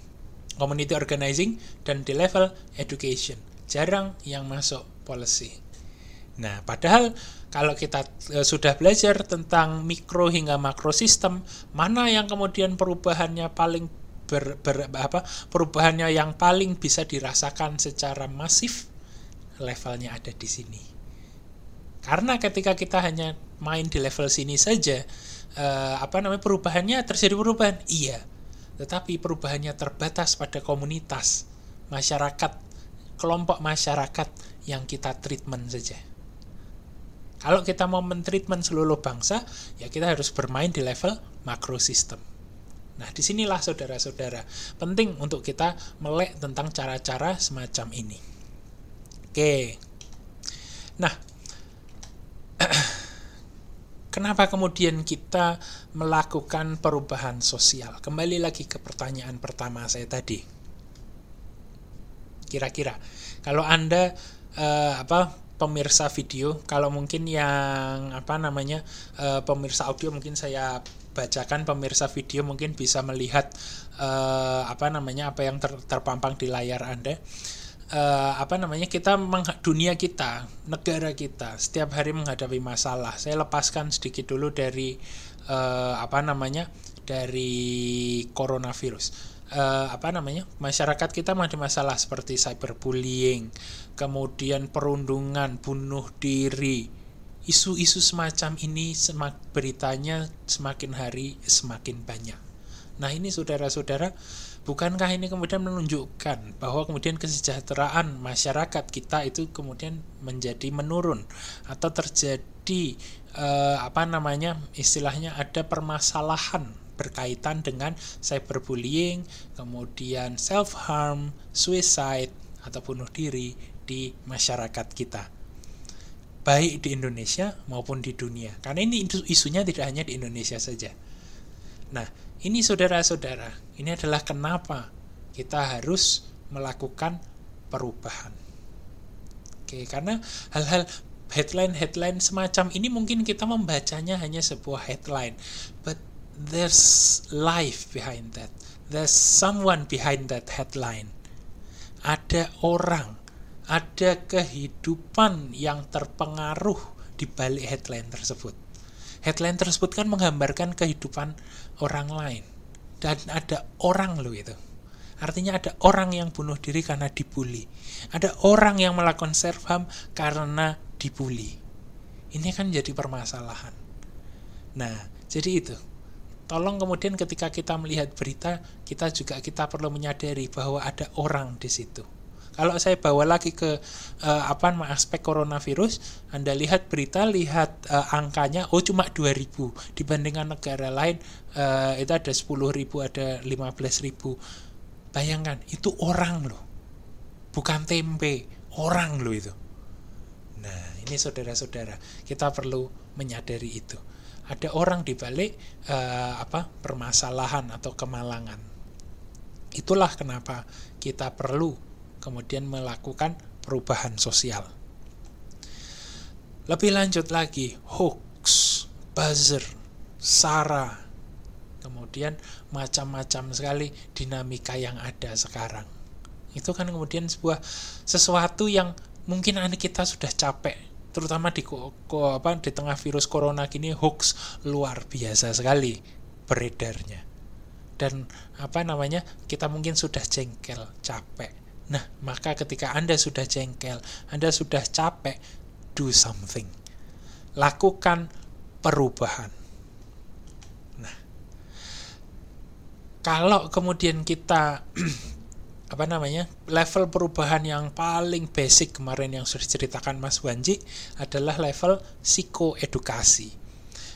community organizing, dan di level education. Jarang yang masuk policy. Nah, padahal kalau kita e, sudah belajar tentang mikro hingga makro sistem, mana yang kemudian perubahannya paling ber, ber, apa perubahannya yang paling bisa dirasakan secara masif, levelnya ada di sini. Karena ketika kita hanya main di level sini saja, uh, apa namanya perubahannya terjadi perubahan, iya. Tetapi perubahannya terbatas pada komunitas, masyarakat, kelompok masyarakat yang kita treatment saja. Kalau kita mau mentreatment seluruh bangsa, ya kita harus bermain di level makro sistem. Nah, di sinilah saudara-saudara, penting untuk kita melek tentang cara-cara semacam ini. Oke. Nah, *clears throat* Kenapa kemudian kita melakukan perubahan sosial? Kembali lagi ke pertanyaan pertama saya tadi. Kira-kira kalau Anda uh, apa pemirsa video, kalau mungkin yang apa namanya uh, pemirsa audio mungkin saya bacakan pemirsa video mungkin bisa melihat uh, apa namanya apa yang ter, terpampang di layar Anda uh, apa namanya kita dunia kita negara kita setiap hari menghadapi masalah. Saya lepaskan sedikit dulu dari uh, apa namanya dari coronavirus. Uh, apa namanya masyarakat kita ada masalah seperti cyberbullying, kemudian perundungan, bunuh diri, isu-isu semacam ini semak beritanya semakin hari semakin banyak. Nah ini saudara-saudara, bukankah ini kemudian menunjukkan bahwa kemudian kesejahteraan masyarakat kita itu kemudian menjadi menurun atau terjadi uh, apa namanya istilahnya ada permasalahan berkaitan dengan cyberbullying, kemudian self harm, suicide atau bunuh diri di masyarakat kita. Baik di Indonesia maupun di dunia. Karena ini isunya tidak hanya di Indonesia saja. Nah, ini saudara-saudara, ini adalah kenapa kita harus melakukan perubahan. Oke, karena hal-hal headline-headline semacam ini mungkin kita membacanya hanya sebuah headline, but there's life behind that. There's someone behind that headline. Ada orang, ada kehidupan yang terpengaruh di balik headline tersebut. Headline tersebut kan menggambarkan kehidupan orang lain. Dan ada orang loh itu. Artinya ada orang yang bunuh diri karena dibully. Ada orang yang melakukan self harm karena dibully. Ini kan jadi permasalahan. Nah, jadi itu. Tolong kemudian ketika kita melihat berita, kita juga kita perlu menyadari bahwa ada orang di situ. Kalau saya bawa lagi ke uh, apa aspek coronavirus, Anda lihat berita, lihat uh, angkanya, oh cuma 2000 dibandingkan negara lain uh, itu ada 10.000, ada 15.000. Bayangkan, itu orang loh. Bukan tempe, orang loh itu. Nah, ini saudara-saudara, kita perlu menyadari itu. Ada orang di balik uh, apa permasalahan atau kemalangan. Itulah kenapa kita perlu kemudian melakukan perubahan sosial. Lebih lanjut lagi, hoax, buzzer, sara, kemudian macam-macam sekali dinamika yang ada sekarang. Itu kan kemudian sebuah sesuatu yang mungkin anak kita sudah capek terutama di ko, apa di tengah virus corona kini hoax luar biasa sekali beredarnya dan apa namanya kita mungkin sudah jengkel capek nah maka ketika anda sudah jengkel anda sudah capek do something lakukan perubahan nah kalau kemudian kita *clears throat* apa namanya level perubahan yang paling basic kemarin yang sudah diceritakan Mas Wanji adalah level psikoedukasi.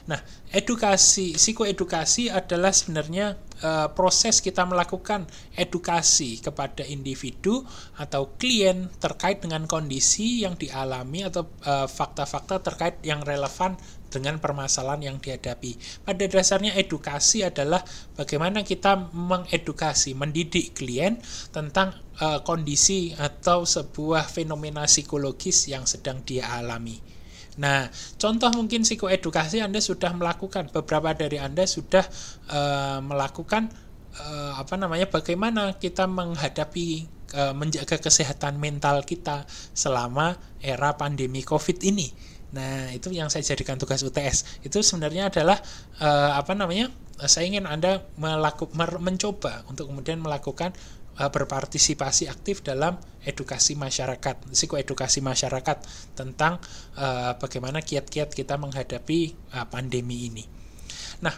Nah, edukasi psikoedukasi adalah sebenarnya uh, proses kita melakukan edukasi kepada individu atau klien terkait dengan kondisi yang dialami atau eh, fakta-fakta terkait yang relevan dengan permasalahan yang dihadapi. Pada dasarnya edukasi adalah bagaimana kita mengedukasi, mendidik klien tentang uh, kondisi atau sebuah fenomena psikologis yang sedang dia alami. Nah, contoh mungkin psikoedukasi Anda sudah melakukan, beberapa dari Anda sudah uh, melakukan uh, apa namanya bagaimana kita menghadapi uh, menjaga kesehatan mental kita selama era pandemi Covid ini Nah, itu yang saya jadikan tugas UTS. Itu sebenarnya adalah uh, apa namanya? Saya ingin Anda melakukan mencoba untuk kemudian melakukan berpartisipasi aktif dalam edukasi masyarakat, psikoedukasi masyarakat tentang uh, bagaimana kiat-kiat kita menghadapi uh, pandemi ini. Nah,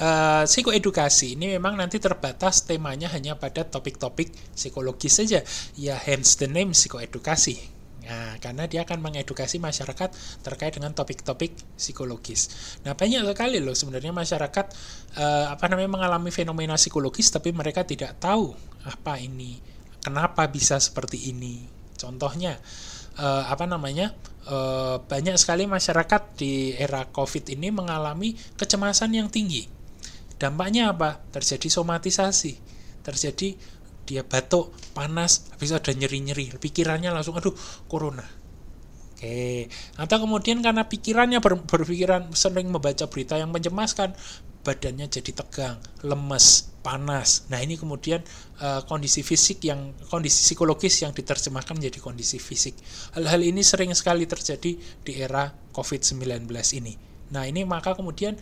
uh, psikoedukasi ini memang nanti terbatas temanya hanya pada topik-topik psikologis saja. Ya, hence the name psikoedukasi Nah, karena dia akan mengedukasi masyarakat terkait dengan topik-topik psikologis. Nah, banyak sekali loh sebenarnya masyarakat eh, apa namanya mengalami fenomena psikologis tapi mereka tidak tahu apa ini, kenapa bisa seperti ini. Contohnya eh, apa namanya? Eh, banyak sekali masyarakat di era Covid ini mengalami kecemasan yang tinggi. Dampaknya apa? Terjadi somatisasi, terjadi dia batuk panas habis ada nyeri-nyeri. Pikirannya langsung aduh corona. Oke. Atau kemudian karena pikirannya ber, berpikiran sering membaca berita yang mencemaskan badannya jadi tegang lemes panas. Nah ini kemudian uh, kondisi fisik yang kondisi psikologis yang diterjemahkan menjadi kondisi fisik. Hal-hal ini sering sekali terjadi di era COVID-19 ini. Nah ini maka kemudian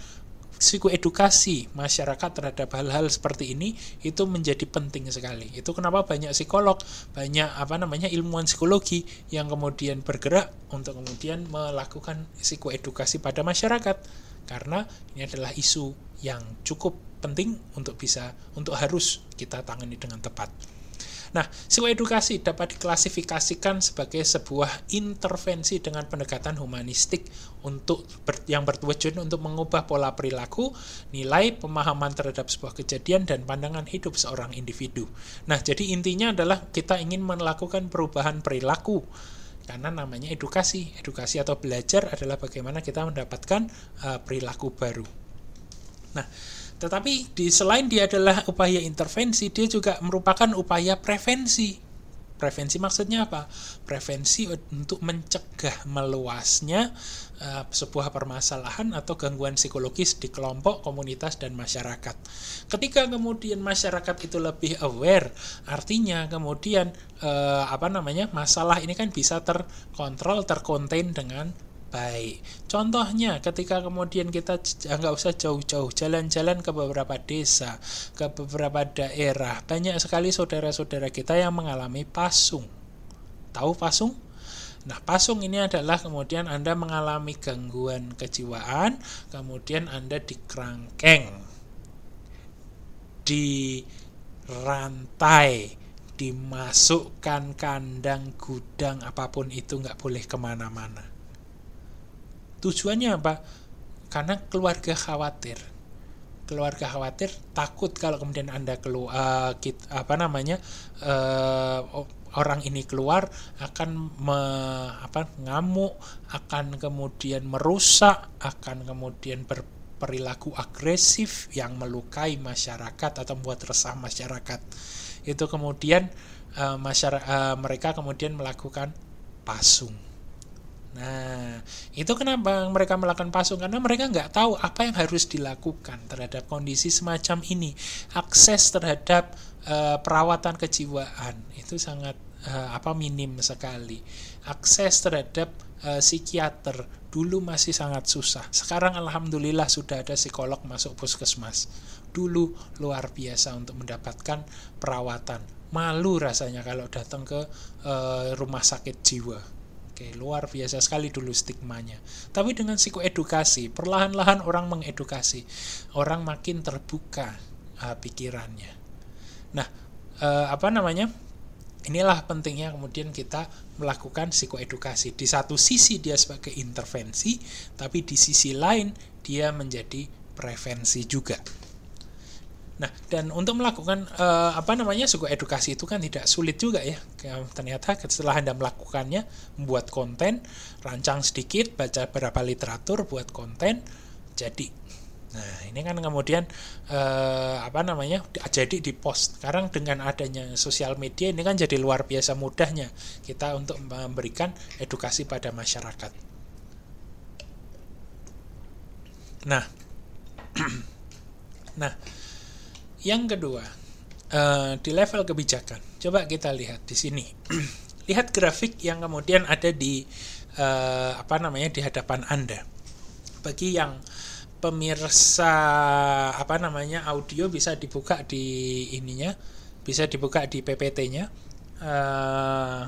psikoedukasi masyarakat terhadap hal-hal seperti ini itu menjadi penting sekali. Itu kenapa banyak psikolog, banyak apa namanya ilmuwan psikologi yang kemudian bergerak untuk kemudian melakukan psikoedukasi pada masyarakat karena ini adalah isu yang cukup penting untuk bisa untuk harus kita tangani dengan tepat. Nah, psikoedukasi dapat diklasifikasikan sebagai sebuah intervensi dengan pendekatan humanistik untuk ber, yang bertujuan untuk mengubah pola perilaku, nilai, pemahaman terhadap sebuah kejadian dan pandangan hidup seorang individu. Nah, jadi intinya adalah kita ingin melakukan perubahan perilaku karena namanya edukasi. Edukasi atau belajar adalah bagaimana kita mendapatkan uh, perilaku baru. Nah, tetapi di selain dia adalah upaya intervensi, dia juga merupakan upaya prevensi. Prevensi maksudnya apa? Prevensi untuk mencegah meluasnya uh, sebuah permasalahan atau gangguan psikologis di kelompok, komunitas, dan masyarakat. Ketika kemudian masyarakat itu lebih aware, artinya kemudian uh, apa namanya masalah ini kan bisa terkontrol, terkontain dengan baik. Contohnya ketika kemudian kita nggak usah jauh-jauh jalan-jalan ke beberapa desa, ke beberapa daerah, banyak sekali saudara-saudara kita yang mengalami pasung. Tahu pasung? Nah, pasung ini adalah kemudian Anda mengalami gangguan kejiwaan, kemudian Anda dikerangkeng, rantai, dimasukkan kandang, gudang, apa pun itu nggak boleh ke mana-mana Tujuannya apa? Karena keluarga khawatir. Keluarga khawatir takut kalau kemudian Anda keluar uh, apa namanya? Uh, orang ini keluar akan me, apa ngamuk, akan kemudian merusak, akan kemudian berperilaku agresif yang melukai masyarakat atau membuat resah masyarakat. Itu kemudian uh, masyarakat uh, mereka kemudian melakukan pasung Nah, itu kenapa mereka melakukan pasung karena mereka nggak tahu apa yang harus dilakukan terhadap kondisi semacam ini. Akses terhadap uh, perawatan kejiwaan itu sangat uh, apa minim sekali. Akses terhadap uh, psikiater dulu masih sangat susah. Sekarang alhamdulillah sudah ada psikolog masuk puskesmas. Dulu luar biasa untuk mendapatkan perawatan. Malu rasanya kalau datang ke uh, rumah sakit jiwa Oke, luar biasa sekali dulu stigmanya. Tapi dengan psikoedukasi, perlahan-lahan orang mengedukasi. Orang makin terbuka uh, pikirannya. Nah, uh, apa namanya? Inilah pentingnya kemudian kita melakukan psikoedukasi. Di satu sisi dia sebagai intervensi, tapi di sisi lain dia menjadi prevensi juga. Nah, dan untuk melakukan uh, apa namanya suku edukasi itu kan tidak sulit juga ya. Ternyata setelah Anda melakukannya, membuat konten, rancang sedikit, baca beberapa literatur, buat konten, jadi. Nah, ini kan kemudian uh, apa namanya? jadi di post. Sekarang dengan adanya sosial media ini kan jadi luar biasa mudahnya kita untuk memberikan edukasi pada masyarakat. Nah, *clears throat* nah, yang kedua, uh, di level kebijakan, coba kita lihat di sini. *clears throat* lihat grafik yang kemudian ada di uh, apa namanya di hadapan Anda. Bagi yang pemirsa apa namanya audio bisa dibuka di ininya, bisa dibuka di PPT-nya. Uh, eh,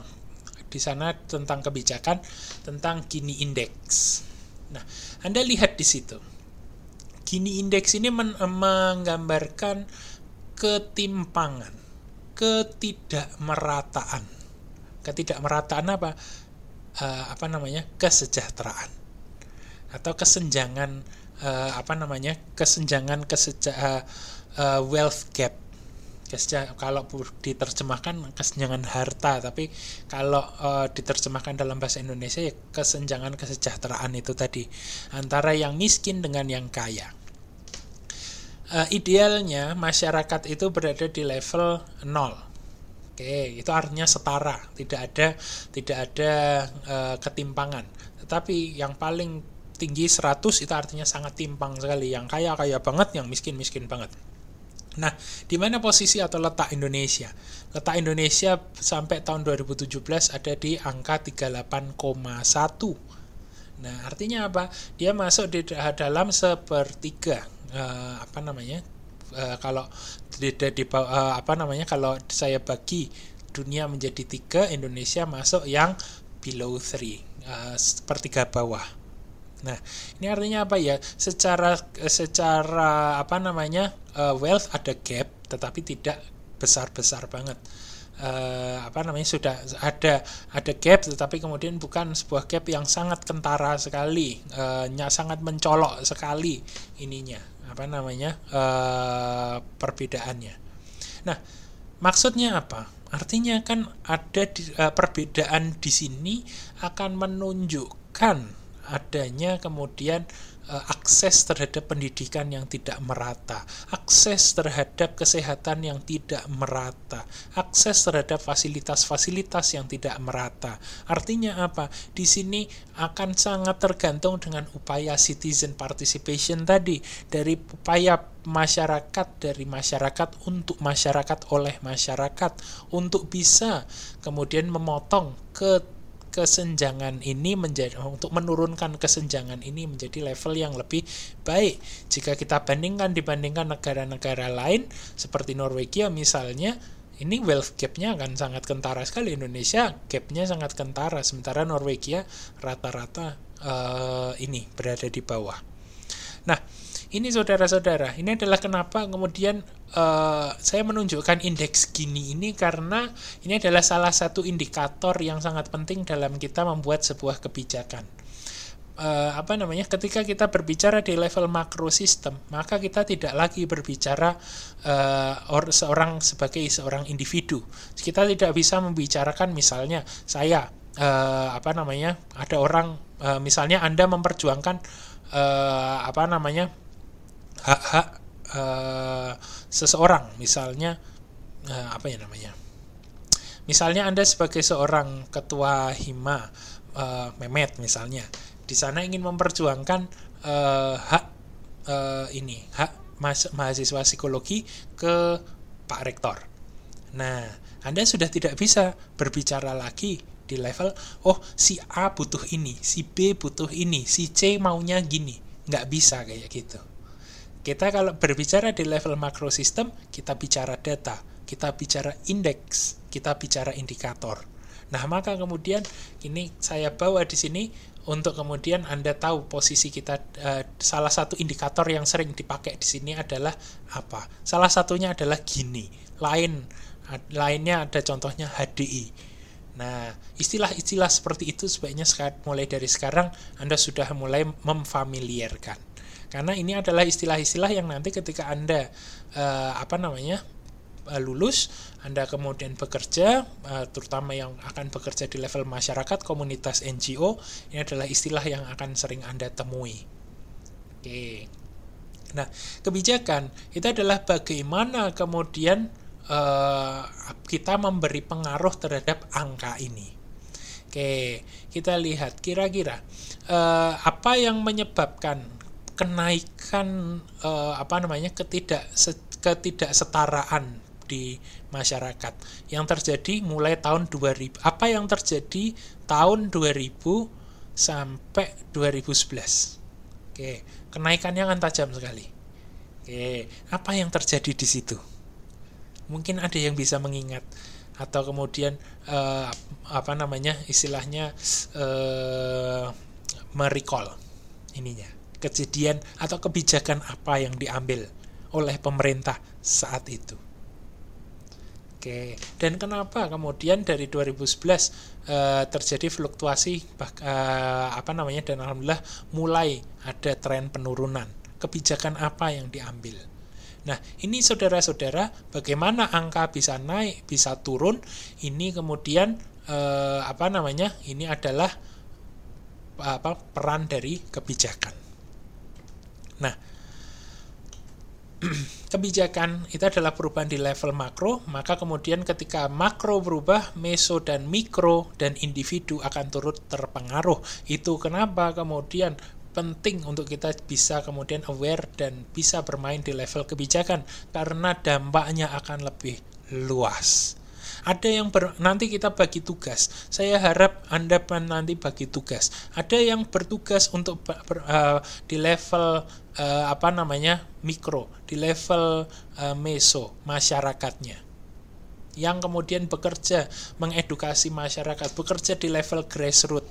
di sana tentang kebijakan, tentang Gini Index. Nah, Anda lihat di situ Gini indeks ini men menggambarkan ketimpangan, ketidakmerataan. Ketidakmerataan apa? Uh, apa namanya? kesejahteraan atau kesenjangan uh, apa namanya? kesenjangan keseja uh, uh, wealth gap Keseja, kalau diterjemahkan kesenjangan harta tapi kalau uh, diterjemahkan dalam bahasa Indonesia ya kesenjangan kesejahteraan itu tadi antara yang miskin dengan yang kaya uh, idealnya masyarakat itu berada di level 0 Oke, itu artinya setara, tidak ada tidak ada uh, ketimpangan. Tetapi yang paling tinggi 100 itu artinya sangat timpang sekali. Yang kaya kaya banget, yang miskin miskin banget. Nah, di mana posisi atau letak Indonesia? Letak Indonesia sampai tahun 2017 ada di angka 38,1. Nah, artinya apa? Dia masuk di dalam sepertiga uh, apa namanya? Uh, kalau di, di, uh, apa namanya? Kalau saya bagi dunia menjadi tiga, Indonesia masuk yang below three, uh, sepertiga bawah. Nah, ini artinya apa ya? Secara secara apa namanya? Uh, wealth ada gap, tetapi tidak besar-besar banget uh, apa namanya sudah ada ada gap tetapi kemudian bukan sebuah gap yang sangat kentara sekali uh, sangat mencolok sekali ininya apa namanya uh, perbedaannya. Nah maksudnya apa? Artinya kan ada di, uh, perbedaan di sini akan menunjukkan adanya kemudian akses terhadap pendidikan yang tidak merata, akses terhadap kesehatan yang tidak merata, akses terhadap fasilitas-fasilitas yang tidak merata. Artinya apa? Di sini akan sangat tergantung dengan upaya citizen participation tadi, dari upaya masyarakat dari masyarakat untuk masyarakat oleh masyarakat untuk bisa kemudian memotong ke kesenjangan ini menjadi untuk menurunkan kesenjangan ini menjadi level yang lebih baik. Jika kita bandingkan dibandingkan negara-negara lain seperti Norwegia misalnya, ini wealth gap-nya akan sangat kentara sekali. Indonesia gap-nya sangat kentara, sementara Norwegia rata-rata uh, ini berada di bawah. Nah, ini saudara-saudara, ini adalah kenapa kemudian uh, saya menunjukkan indeks gini ini karena ini adalah salah satu indikator yang sangat penting dalam kita membuat sebuah kebijakan. Uh, apa namanya? Ketika kita berbicara di level makro sistem, maka kita tidak lagi berbicara uh, or, seorang sebagai seorang individu. Kita tidak bisa membicarakan misalnya saya uh, apa namanya? Ada orang uh, misalnya Anda memperjuangkan uh, apa namanya? Hak-hak uh, seseorang. Misalnya uh, apa ya namanya? Misalnya anda sebagai seorang ketua hima uh, Mehmet misalnya di sana ingin memperjuangkan uh, hak uh, ini hak mahasiswa psikologi ke Pak Rektor. Nah anda sudah tidak bisa berbicara lagi di level oh si A butuh ini si B butuh ini si C maunya gini. Nggak bisa kayak gitu kita kalau berbicara di level makro sistem, kita bicara data, kita bicara indeks, kita bicara indikator. Nah, maka kemudian ini saya bawa di sini untuk kemudian Anda tahu posisi kita uh, salah satu indikator yang sering dipakai di sini adalah apa? Salah satunya adalah gini. Lain lainnya ada contohnya HDI. Nah, istilah-istilah seperti itu sebaiknya mulai dari sekarang Anda sudah mulai memfamiliarkan. Karena ini adalah istilah-istilah yang nanti ketika Anda uh, apa namanya? Uh, lulus, Anda kemudian bekerja, uh, terutama yang akan bekerja di level masyarakat, komunitas NGO, ini adalah istilah yang akan sering Anda temui. Oke. Nah, kebijakan itu adalah bagaimana kemudian uh, kita memberi pengaruh terhadap angka ini. Oke, kita lihat kira-kira uh, apa yang menyebabkan kenaikan uh, apa namanya ketidak ketidaksetaraan di masyarakat. Yang terjadi mulai tahun 2000 apa yang terjadi tahun 2000 sampai 2011 oke kenaikannya kan tajam sekali. Oke apa yang terjadi di situ? Mungkin ada yang bisa mengingat atau kemudian uh, apa namanya istilahnya uh, merecall ininya kejadian atau kebijakan apa yang diambil oleh pemerintah saat itu. Oke, dan kenapa kemudian dari 2011 eh, terjadi fluktuasi bah, eh, apa namanya dan alhamdulillah mulai ada tren penurunan. Kebijakan apa yang diambil? Nah, ini saudara-saudara, bagaimana angka bisa naik, bisa turun? Ini kemudian eh, apa namanya? Ini adalah apa peran dari kebijakan. Nah, *clears throat* kebijakan itu adalah perubahan di level makro, maka kemudian ketika makro berubah, meso dan mikro dan individu akan turut terpengaruh. Itu kenapa kemudian penting untuk kita bisa kemudian aware dan bisa bermain di level kebijakan karena dampaknya akan lebih luas. Ada yang ber, nanti kita bagi tugas. Saya harap Anda nanti bagi tugas. Ada yang bertugas untuk ber, uh, di level uh, apa namanya mikro, di level uh, meso masyarakatnya. Yang kemudian bekerja mengedukasi masyarakat, bekerja di level grassroots.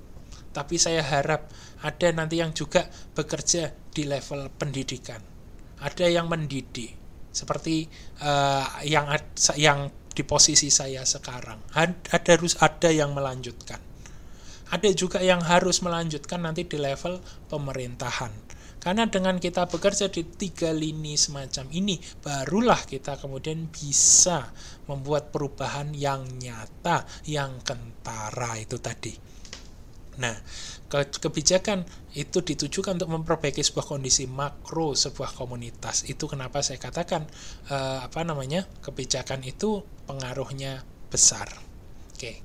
Tapi saya harap ada nanti yang juga bekerja di level pendidikan. Ada yang mendidik seperti uh, yang yang di posisi saya sekarang. Ada harus ada yang melanjutkan. Ada juga yang harus melanjutkan nanti di level pemerintahan. Karena dengan kita bekerja di tiga lini semacam ini, barulah kita kemudian bisa membuat perubahan yang nyata, yang kentara itu tadi. Nah, ke kebijakan itu ditujukan untuk memperbaiki sebuah kondisi makro sebuah komunitas. Itu kenapa saya katakan uh, apa namanya? kebijakan itu pengaruhnya besar. Oke.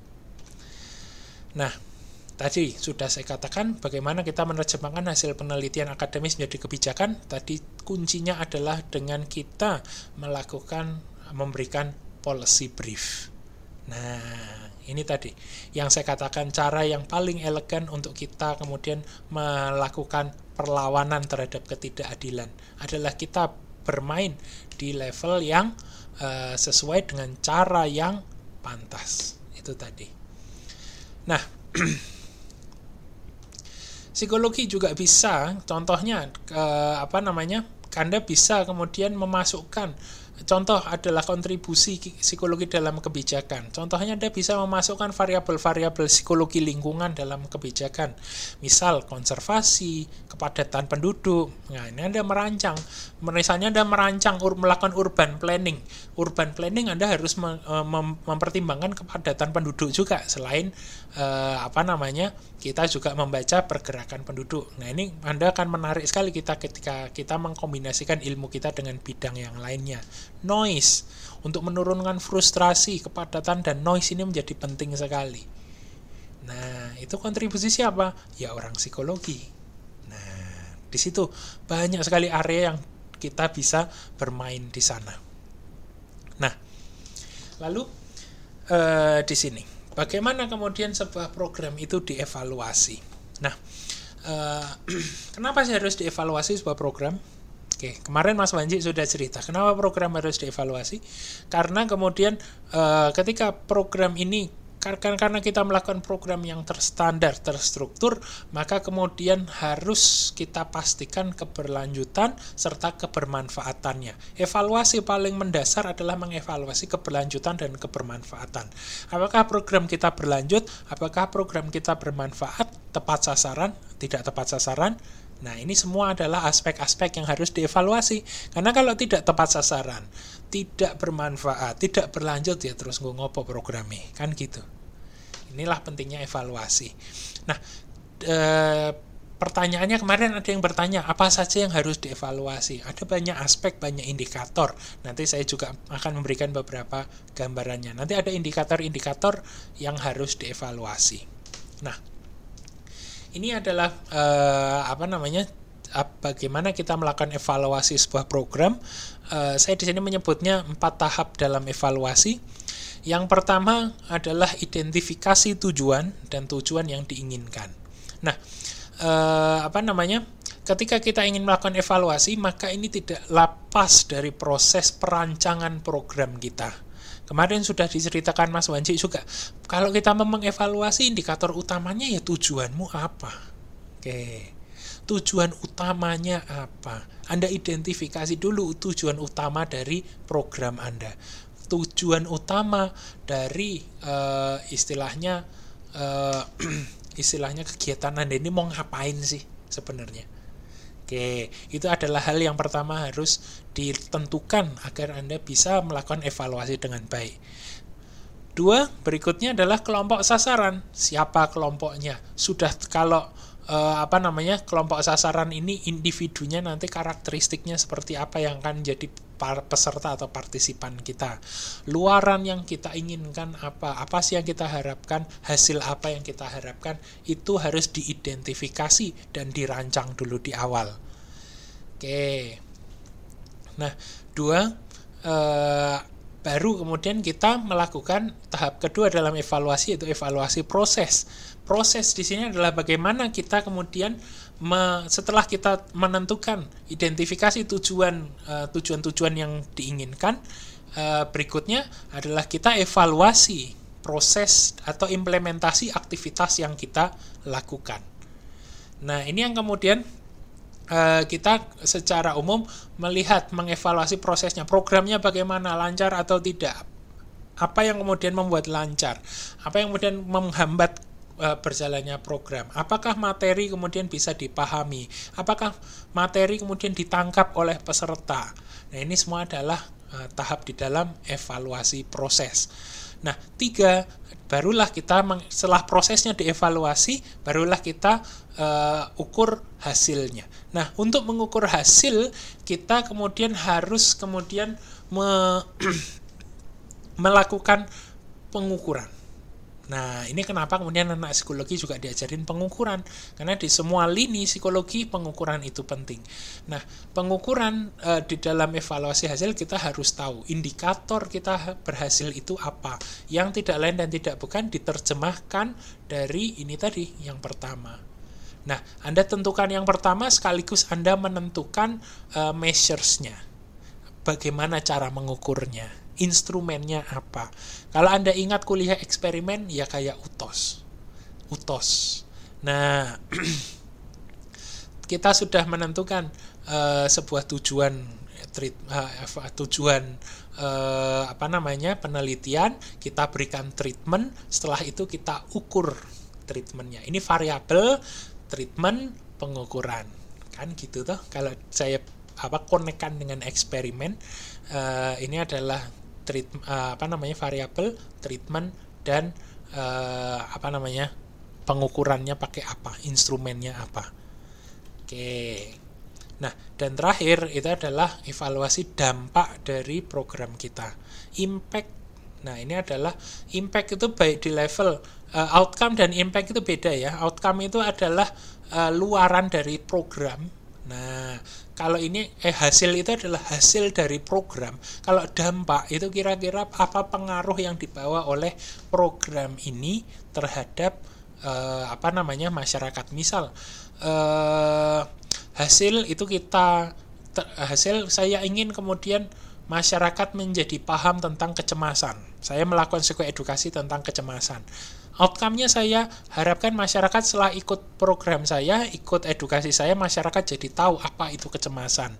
Nah, tadi sudah saya katakan bagaimana kita menerjemahkan hasil penelitian akademis menjadi kebijakan. Tadi kuncinya adalah dengan kita melakukan memberikan policy brief. Nah, ini tadi yang saya katakan cara yang paling elegan untuk kita kemudian melakukan perlawanan terhadap ketidakadilan adalah kita bermain di level yang uh, sesuai dengan cara yang pantas. Itu tadi. Nah, *clears throat* psikologi juga bisa contohnya uh, apa namanya? Anda bisa kemudian memasukkan Contoh adalah kontribusi psikologi dalam kebijakan. Contohnya Anda bisa memasukkan variabel-variabel psikologi lingkungan dalam kebijakan. Misal konservasi, kepadatan penduduk. Nah, ini Anda merancang. Misalnya Anda merancang melakukan urban planning. Urban planning Anda harus e, mempertimbangkan kepadatan penduduk juga selain eh, apa namanya? kita juga membaca pergerakan penduduk. Nah, ini Anda akan menarik sekali kita ketika kita mengkombinasikan ilmu kita dengan bidang yang lainnya. Noise untuk menurunkan frustrasi, kepadatan dan noise ini menjadi penting sekali. Nah, itu kontribusi siapa? Ya orang psikologi. Nah, di situ banyak sekali area yang kita bisa bermain di sana. Nah, lalu eh, di sini Bagaimana kemudian sebuah program itu dievaluasi? Nah, uh, *clears throat* kenapa sih harus dievaluasi sebuah program? Oke, kemarin Mas Wanji sudah cerita kenapa program harus dievaluasi. Karena kemudian uh, ketika program ini karena kita melakukan program yang terstandar, terstruktur, maka kemudian harus kita pastikan keberlanjutan serta kebermanfaatannya. Evaluasi paling mendasar adalah mengevaluasi keberlanjutan dan kebermanfaatan. Apakah program kita berlanjut? Apakah program kita bermanfaat? Tepat sasaran? Tidak tepat sasaran? Nah, ini semua adalah aspek-aspek yang harus dievaluasi. Karena kalau tidak tepat sasaran, tidak bermanfaat, tidak berlanjut ya terus ngopo programnya, kan gitu. Inilah pentingnya evaluasi. Nah, e, pertanyaannya kemarin ada yang bertanya apa saja yang harus dievaluasi. Ada banyak aspek, banyak indikator. Nanti saya juga akan memberikan beberapa gambarannya. Nanti ada indikator-indikator yang harus dievaluasi. Nah, ini adalah e, apa namanya bagaimana kita melakukan evaluasi sebuah program. Uh, saya di sini menyebutnya empat tahap dalam evaluasi. Yang pertama adalah identifikasi tujuan dan tujuan yang diinginkan. Nah, uh, apa namanya? Ketika kita ingin melakukan evaluasi, maka ini tidak lepas dari proses perancangan program kita. Kemarin sudah diceritakan Mas Wanji juga, kalau kita memang evaluasi indikator utamanya ya tujuanmu apa. Oke tujuan utamanya apa. Anda identifikasi dulu tujuan utama dari program Anda. Tujuan utama dari uh, istilahnya uh, *clears throat* istilahnya kegiatan Anda ini mau ngapain sih sebenarnya. Oke, itu adalah hal yang pertama harus ditentukan agar Anda bisa melakukan evaluasi dengan baik. Dua, berikutnya adalah kelompok sasaran. Siapa kelompoknya? Sudah kalau uh, apa namanya kelompok sasaran ini individunya nanti karakteristiknya seperti apa yang akan jadi peserta atau partisipan kita. Luaran yang kita inginkan apa? Apa sih yang kita harapkan? Hasil apa yang kita harapkan? Itu harus diidentifikasi dan dirancang dulu di awal. Oke. Nah, dua uh, baru kemudian kita melakukan tahap kedua dalam evaluasi yaitu evaluasi proses. Proses di sini adalah bagaimana kita kemudian me, setelah kita menentukan identifikasi tujuan uh, tujuan-tujuan yang diinginkan, uh, berikutnya adalah kita evaluasi proses atau implementasi aktivitas yang kita lakukan. Nah, ini yang kemudian uh, kita secara umum melihat mengevaluasi prosesnya, programnya bagaimana lancar atau tidak. Apa yang kemudian membuat lancar? Apa yang kemudian menghambat uh, berjalannya program? Apakah materi kemudian bisa dipahami? Apakah materi kemudian ditangkap oleh peserta? Nah, ini semua adalah uh, tahap di dalam evaluasi proses. Nah, tiga, barulah kita setelah prosesnya dievaluasi, barulah kita uh, ukur hasilnya. Nah, untuk mengukur hasil, kita kemudian harus kemudian me *clears throat* melakukan pengukuran. Nah, ini kenapa kemudian anak psikologi juga diajarin pengukuran. Karena di semua lini psikologi pengukuran itu penting. Nah, pengukuran e, di dalam evaluasi hasil kita harus tahu indikator kita berhasil itu apa. Yang tidak lain dan tidak bukan diterjemahkan dari ini tadi yang pertama. Nah, Anda tentukan yang pertama sekaligus Anda menentukan e, measuresnya. Bagaimana cara mengukurnya instrumennya apa. Kalau Anda ingat kuliah eksperimen, ya kayak UTOS. UTOS. Nah, *clears throat* kita sudah menentukan uh, sebuah tujuan treat, uh, tujuan uh, apa namanya penelitian, kita berikan treatment, setelah itu kita ukur treatmentnya. Ini variabel treatment pengukuran, kan gitu tuh. Kalau saya apa konekkan dengan eksperimen, uh, ini adalah treat uh, apa namanya variabel treatment dan uh, apa namanya pengukurannya pakai apa instrumennya apa. Oke. Nah dan terakhir itu adalah evaluasi dampak dari program kita. Impact nah ini adalah impact itu baik di level uh, outcome dan impact itu beda ya outcome itu adalah uh, luaran dari program nah kalau ini eh hasil itu adalah hasil dari program. Kalau dampak itu kira-kira apa pengaruh yang dibawa oleh program ini terhadap eh, apa namanya masyarakat. Misal eh, hasil itu kita hasil saya ingin kemudian masyarakat menjadi paham tentang kecemasan. Saya melakukan psikoedukasi tentang kecemasan outcome-nya saya harapkan masyarakat setelah ikut program saya, ikut edukasi saya, masyarakat jadi tahu apa itu kecemasan.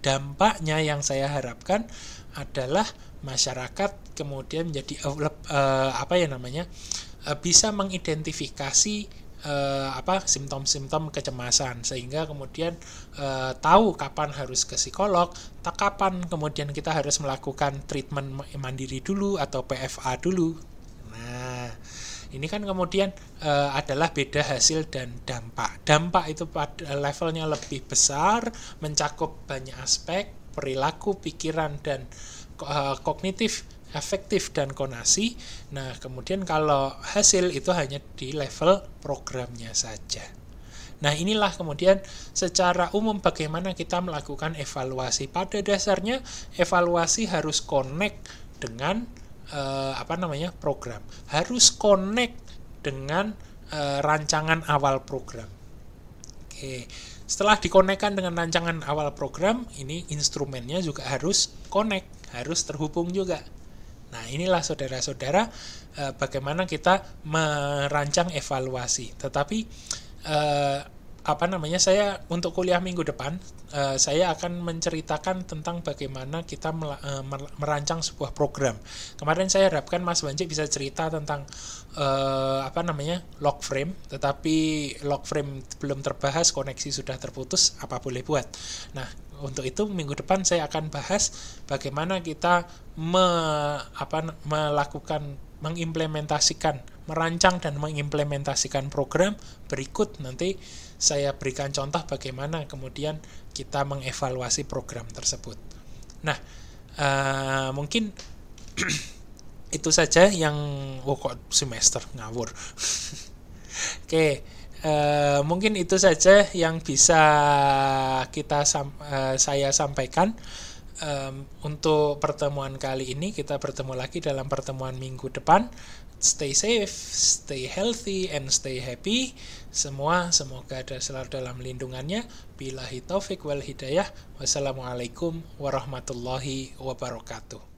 Dampaknya yang saya harapkan adalah masyarakat kemudian menjadi uh, apa ya namanya uh, bisa mengidentifikasi uh, apa simptom-simptom kecemasan sehingga kemudian uh, tahu kapan harus ke psikolog, tak kapan kemudian kita harus melakukan treatment mandiri dulu atau PFA dulu. Nah, ini kan kemudian e, adalah beda hasil dan dampak. Dampak itu pada levelnya lebih besar, mencakup banyak aspek, perilaku, pikiran dan e, kognitif, efektif dan konasi. Nah, kemudian kalau hasil itu hanya di level programnya saja. Nah, inilah kemudian secara umum bagaimana kita melakukan evaluasi. Pada dasarnya evaluasi harus connect dengan uh, apa namanya program harus connect dengan uh, rancangan awal program. Oke, setelah dikonekkan dengan rancangan awal program, ini instrumennya juga harus connect, harus terhubung juga. Nah, inilah saudara-saudara uh, bagaimana kita merancang evaluasi. Tetapi uh, apa namanya saya untuk kuliah minggu depan uh, saya akan menceritakan tentang bagaimana kita merancang sebuah program. Kemarin saya harapkan Mas Banci bisa cerita tentang apa namanya log frame. Tetapi log frame belum terbahas koneksi sudah terputus apa boleh buat? Nah untuk itu minggu depan saya akan bahas bagaimana kita me, apa, melakukan mengimplementasikan merancang dan mengimplementasikan program berikut nanti saya berikan contoh bagaimana kemudian kita mengevaluasi program tersebut. Nah, uh, mungkin *clears throat* itu saja yang oh kok semester ngawur. *laughs* Oke, okay, uh, eh, mungkin itu saja yang bisa kita uh, saya sampaikan. Um, untuk pertemuan kali ini kita bertemu lagi dalam pertemuan minggu depan. Stay safe stay healthy and stay happy. Semua semoga ada selalu dalam lindungannya. Billahi taufik wal hidayah. Wassalamualaikum warahmatullahi wabarakatuh